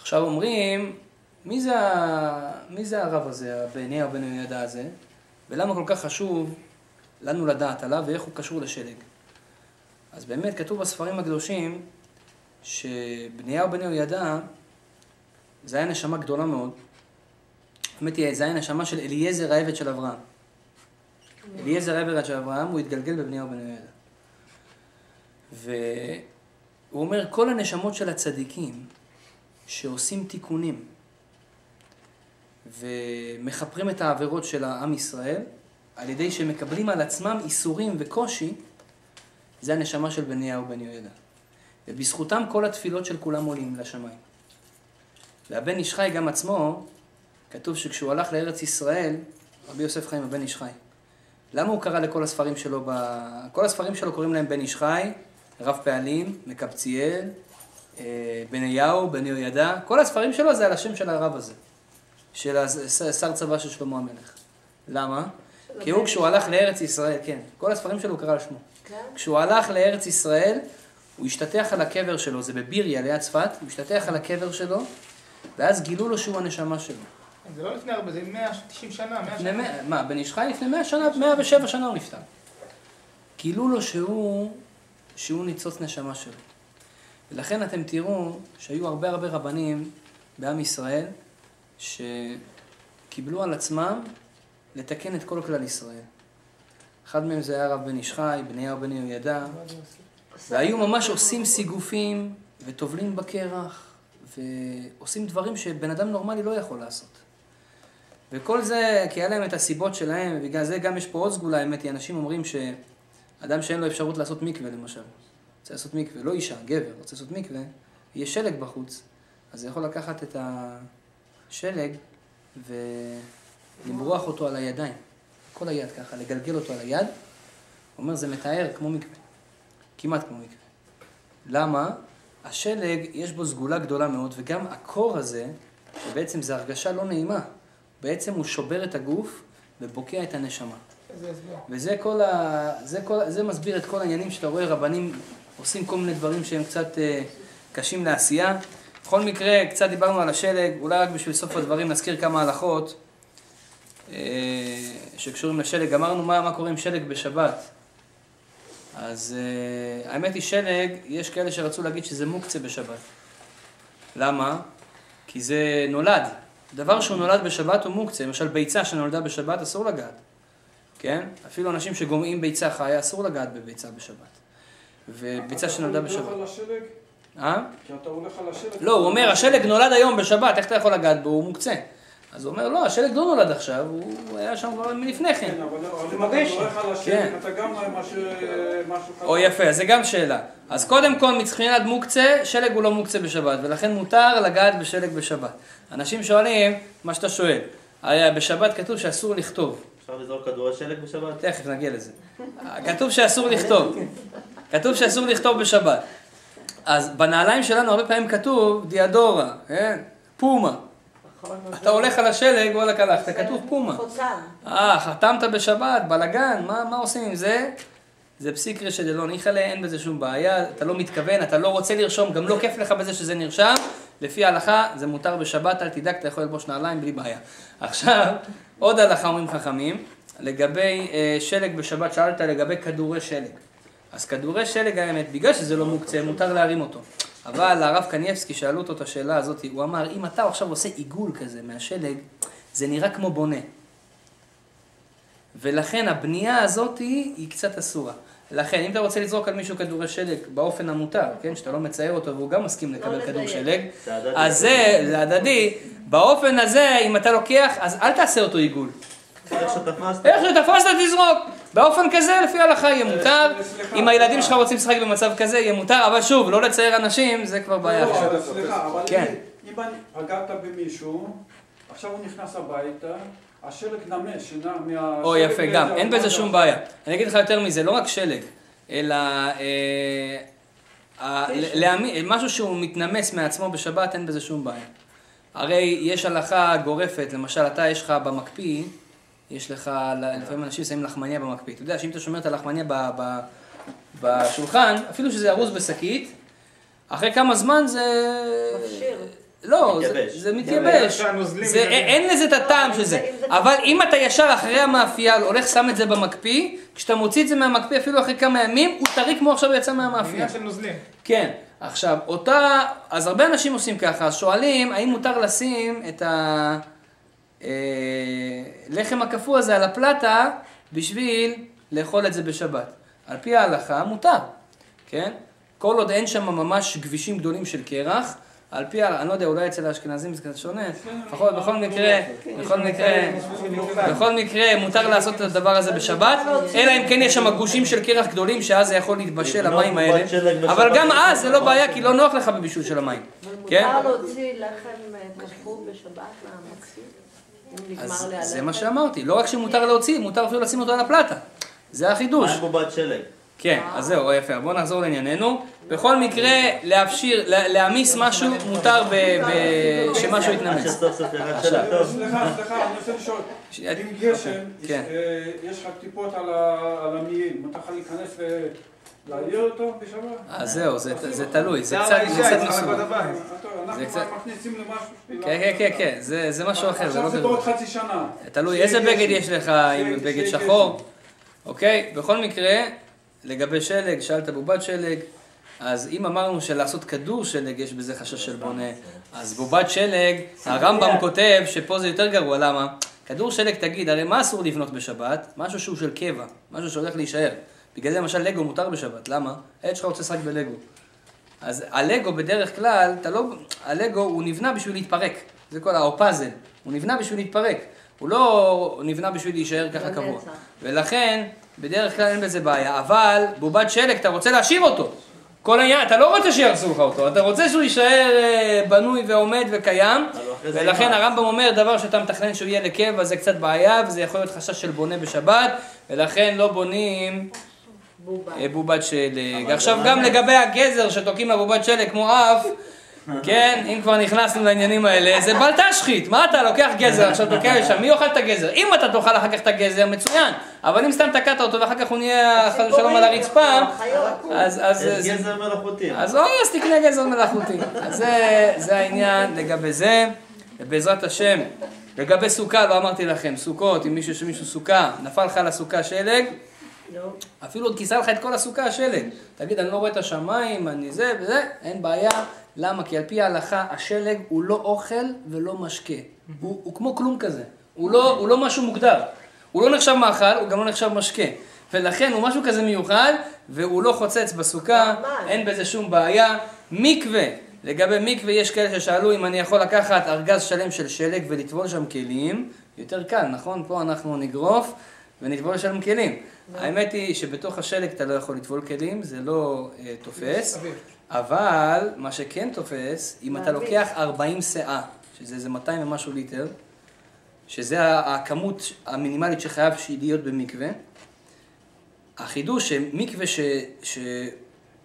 עכשיו אומרים, מי זה. מי זה הרב הזה, בניהו בן יהוידע הזה, ולמה כל כך חשוב לנו לדעת עליו ואיך הוא קשור לשלג. אז באמת כתוב בספרים הקדושים שבניהו בן יהוידע זה היה נשמה גדולה מאוד. האמת היא, זה היה נשמה של אליעזר העבד של אברהם. אליעזר העבד של אברהם, הוא התגלגל בבניהו בן יהוידע. והוא אומר, כל הנשמות של הצדיקים שעושים תיקונים ומכפרים את העבירות של העם ישראל, על ידי שהם מקבלים על עצמם איסורים וקושי, זה הנשמה של בניהו בן יהוידע. ובזכותם כל התפילות של כולם עולים לשמיים. והבן איש חי גם עצמו, כתוב שכשהוא הלך לארץ ישראל, רבי יוסף חיים הבן איש חי. למה הוא קרא לכל הספרים שלו, ב... כל הספרים שלו קוראים להם בן איש חי, רב פעלים, מקבציאל, אה, בניהו, בן יהוידע, כל הספרים שלו זה על השם של הרב הזה, של השר צבא של שלמה המלך. למה? כי הוא כשהוא הלך לארץ ישראל, כן, כל הספרים שלו הוא קרא על שמו. כן? כשהוא הלך לארץ ישראל, הוא השתטח על הקבר שלו, זה בביריה ליד צפת, הוא השתטח על הקבר שלו, ואז גילו לו שהוא הנשמה שלו. זה לא לפני הרבה, זה 190 שנה, 100 לפני שנה. מה, בן איש חי לפני 100 שנה, 107 שנה הוא נפטר. גילו לו שהוא, שהוא ניצוץ נשמה שלו. ולכן אתם תראו שהיו הרבה הרבה רבנים בעם ישראל שקיבלו על עצמם לתקן את כל כלל ישראל. אחד מהם זה היה הרב בן איש חי, בניהו בן יהוידע, והיו ממש עושים סיגופים וטובלים בקרח ועושים דברים שבן אדם נורמלי לא יכול לעשות. וכל זה, כי היה להם את הסיבות שלהם, ובגלל זה גם יש פה עוד סגולה, האמת היא, אנשים אומרים שאדם שאין לו אפשרות לעשות מקווה למשל, רוצה לעשות מקווה, לא אישה, גבר, רוצה לעשות מקווה, יש שלג בחוץ, אז זה יכול לקחת את השלג ולמרוח אותו על הידיים, כל היד ככה, לגלגל אותו על היד, אומר, זה מתאר כמו מקווה, כמעט כמו מקווה. למה? השלג, יש בו סגולה גדולה מאוד, וגם הקור הזה, שבעצם זו הרגשה לא נעימה, בעצם הוא שובר את הגוף ובוקע את הנשמה. וזה כל ה... זה, כל... זה מסביר את כל העניינים שאתה רואה רבנים עושים כל מיני דברים שהם קצת אה, קשים לעשייה. בכל מקרה, קצת דיברנו על השלג, אולי רק בשביל סוף הדברים נזכיר כמה הלכות אה, שקשורים לשלג. אמרנו מה, מה קורה עם שלג בשבת. אז אה, האמת היא שלג, יש כאלה שרצו להגיד שזה מוקצה בשבת. למה? כי זה נולד. דבר שהוא נולד בשבת הוא מוקצה. למשל ביצה שנולדה בשבת אסור לגעת. כן? אפילו אנשים שגומעים ביצה חיה, אסור לגעת בביצה בשבת. וביצה שנולדה אתה בשבת. הולך על השלג? אה? כי אתה הולך על השלג. לא, הוא אומר, השלג נולד היום בשבת, איך אתה יכול לגעת בו? הוא מוקצה. אז הוא אומר, לא, השלג לא נולד עכשיו, הוא היה שם כבר מלפני כן. כן, אבל אם. אתה הולך על כן. השלג, אתה גם משהו משהו חדש. או יפה, זה גם שאלה. אז קודם כל, מבחינת מוקצה, שלג הוא לא מוקצה בשבת, ולכן מותר לגעת בשלג בשבת. אנשים שואלים, מה שאתה שואל, היה בשבת כתוב שאסור לכתוב. אפשר לזרוק כדורי שלג בשבת? תכף נגיע לזה. כתוב שאסור לכתוב. כתוב שאסור לכתוב בשבת. אז בנעליים שלנו הרבה פעמים כתוב דיאדורה, כן? פומה. נכון, אתה הולך על השלג, וואלכ הלכת, כתוב פומה. חותם. אה, חתמת בשבת, בלאגן, מה, מה עושים עם זה? זה פסיקרא שדלא ניחא אין בזה שום בעיה, אתה לא מתכוון, אתה לא רוצה לרשום, גם לא כיף לך בזה שזה נרשם, לפי ההלכה זה מותר בשבת, אל תדאג, אתה יכול ללבוש נעליים בלי בעיה. עכשיו, עוד הלכה אומרים חכמים, לגבי אה, שלג בשבת, שאלת לגבי כדורי שלג. אז כדורי שלג האמת, בגלל שזה לא מוקצה, מותר להרים אותו. אבל הרב קנייבסקי, שאלו אותו את השאלה הזאת, הוא אמר, אם אתה עכשיו עושה עיגול כזה מהשלג, זה נראה כמו בונה. ולכן הבנייה הזאת היא, היא קצת אסורה. לכן, אם אתה רוצה לזרוק על מישהו כדורי שלג באופן המותר, כן, שאתה לא מצייר אותו והוא גם מסכים לקבל כדור לדייק. שלג. אז זה, זה הדדי. באופן הזה, אם אתה לוקח, אז אל תעשה אותו עיגול. איך שתפסת? תזרוק. באופן כזה, לפי ההלכה יהיה מותר. אם הילדים שלך רוצים לשחק במצב כזה, יהיה מותר, אבל שוב, לא לצייר אנשים, זה כבר בעיה לא, סליחה, אבל כן. אם- פגעת במישהו, עכשיו הוא נכנס הביתה, השלג נמס, שנע מה... או יפה, גם, אין בזה שום. בעיה. אני אגיד לך יותר מזה, לא רק שלג, אלא אה, משהו שהוא מתנמס מעצמו בשבת, אין בזה שום בעיה. הרי יש הלכה גורפת, למשל, אתה יש לך במקפיא, יש לך, לפעמים אנשים שמים לחמניה במקפיא. אתה יודע שאם אתה שומר את הלחמניה בשולחן, אפילו שזה ארוז בשקית, אחרי כמה זמן זה... מפשיר. לא, זה- מתייבש. זה מתייבש. זה-. אין לזה את הטעם של זה. אם זה- אבל אם אתה ישר אחרי המאפייה הולך שם את זה במקפיא, כשאתה מוציא את זה מהמקפיא אפילו אחרי כמה ימים, הוא טרי כמו עכשיו יצא מהמאפייה. עניין של נוזלים. כן. עכשיו, אותה, אז הרבה אנשים עושים ככה, אז שואלים האם מותר לשים את הלחם הקפוא הזה על הפלטה בשביל לאכול את זה בשבת. על פי ההלכה מותר, כן? כל עוד אין שם ממש כבישים גדולים של קרח, על פי, אני לא יודע, אולי אצל האשכנזים זה קצת שונה, לפחות בכל מקרה, בכל מקרה, בכל מקרה מותר לעשות את הדבר הזה בשבת, אלא אם כן יש שם גושים של קרח גדולים, שאז זה יכול להתבשל לבנות המים האלה, בובת שלג בשבת. אבל גם אז זה לא בעיה, כי לא נוח לך בבישול של המים, כן? מותר להוציא לחם אה, קפוא בשבת מהמוציא? אם נגמר אז להלך? זה מה שאמרתי, לא רק שמותר להוציא, מותר אפילו לשים אותו על הפלטה, זה החידוש. מה עם בובת שלג? כן, אז זהו, יפה, בואו נחזור לענייננו. בכל מקרה, להפשיר, לה- להעמיס משהו, מותר ב- ב- שמשהו יתנמס. עכשיו. טוב. סליחה, סליחה, אני רוצה לשאול. עם גשם, יש- כן. אה, יש לך טיפות על ה- על המעיל, מותר לך להיכנס ולהעיר אותו בשבת? אז זהו, זה תלוי, זה קצת האישה, זה. אנחנו קצת- מכניסים למשהו. כן, כן, כן, כן, זה משהו אחר, זה לא עכשיו זה. בעוד חצי שנה. תלוי איזה בגד. יש לך, אם בגד שחור. אוקיי? בכל מקרה, לגבי שלג, שאלת בובת שלג, אז אם אמרנו שלעשות כדור שלג יש בזה חשש של בונה, אז בובת שלג, הרמב"ם כותב שפה זה יותר גרוע, למה? כדור שלג, תגיד, הרי מה אסור לבנות בשבת? משהו שהוא של קבע, משהו שהולך להישאר. בגלל זה למשל לגו מותר בשבת, למה? הילד שלך רוצה לשחק בלגו. אז הלגו בדרך כלל, אתה לא, הלגו הוא נבנה בשביל להתפרק, זה כל, ה- או פאזל, הוא נבנה בשביל להתפרק, הוא לא נבנה בשביל להישאר ככה. קבוע. ולכן, בדרך כלל אין בזה בעיה, אבל בובת שלג, אתה רוצה להשאיר אותו. כל העניין, אתה לא רוצה שיהרסו לך אותו, אתה רוצה שהוא יישאר אה, בנוי ועומד וקיים, ולכן? הרמב"ם אומר, דבר שאתה מתכנן שהוא יהיה לקבע זה קצת בעיה, וזה יכול להיות חשש של בונה בשבת, ולכן לא בונים בובה. אה, בובת שלג. עכשיו גם. לגבי הגזר שתוקעים לבובת שלג כמו אף, כן, אם כבר נכנסנו לעניינים האלה, זה בל תשחית, מה אתה לוקח גזר, עכשיו תוקע לשם, מי אוכל את הגזר? אם אתה תאכל אחר כך את הגזר, מצוין, אבל אם סתם תקעת אותו ואחר כך הוא נהיה חס ושלום על הרצפה, אז, אז, יש גזר מלאכותי. אז אוי, אז תקנה גזר מלאכותי. אז זה, העניין לגבי זה, ובעזרת השם, לגבי סוכה, לא אמרתי לכם, סוכות, אם מישהו יש מישהו סוכה, נפל לך על הסוכה שלג, לא. אפילו עוד כיסה לך את כל הסוכה השלג. תגיד, אני לא רואה את השמיים, אני זה וזה, אין בעיה. למה? כי על פי ההלכה, השלג הוא לא אוכל ולא משקה. הוא, הוא כמו כלום כזה. הוא לא, הוא לא משהו מוגדר. הוא לא נחשב מאכל, הוא גם לא נחשב משקה. ולכן הוא משהו כזה מיוחד, והוא לא חוצץ בסוכה. אין בזה שום בעיה. מקווה, לגבי מקווה יש כאלה ששאלו אם אני יכול לקחת ארגז שלם של שלג ולטבול שם כלים. יותר קל, נכון? פה אנחנו נגרוף ונטבול שם כלים. האמת היא שבתוך השלג אתה לא יכול לטבול כלים, זה לא אה, תופס. אבל מה שכן תופס, אם אתה. לוקח 40 שאה, שזה איזה 200 ומשהו ליטר, שזה הכמות המינימלית שחייב להיות במקווה, החידוש שמקווה ש... ש...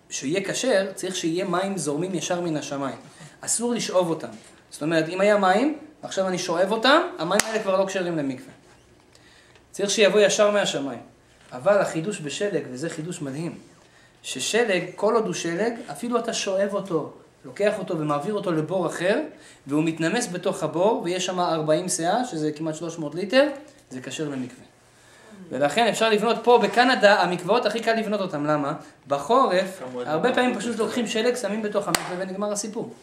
שיהיה כשר, צריך שיהיה מים זורמים ישר מן השמיים. אסור לשאוב אותם. זאת אומרת, אם היה מים, ועכשיו אני שואב אותם, המים האלה כבר לא כשרים למקווה. צריך שיבוא ישר מהשמיים. אבל החידוש בשלג, וזה חידוש מדהים, ששלג, כל עוד הוא שלג, אפילו אתה שואב אותו, לוקח אותו ומעביר אותו לבור אחר, והוא מתנמס בתוך הבור, ויש שם 40 שאה, שזה כמעט 300 ליטר, זה כשר למקווה. ולכן אפשר לבנות פה בקנדה, המקוואות הכי קל לבנות אותם, למה? בחורף. הרבה פעמים פשוט לוקחים שלג, שמים בתוך המקווה ונגמר הסיפור.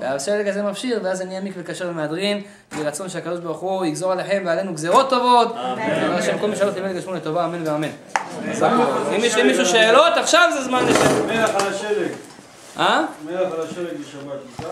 והשלג הזה מפשיר, ואז זה נהיה מקווה כשר ומהדרין, יהי רצון שהקדוש ברוך הוא יגזור עליכם ועלינו גזרות טובות, בעזרת השם כל מי שאלות ימי יגשמו לטובה, אמן ואמן. אם יש למישהו שאלות, עכשיו זה זמן לשאלות. מלח על השלג, אה? מלח על השלג בשבת?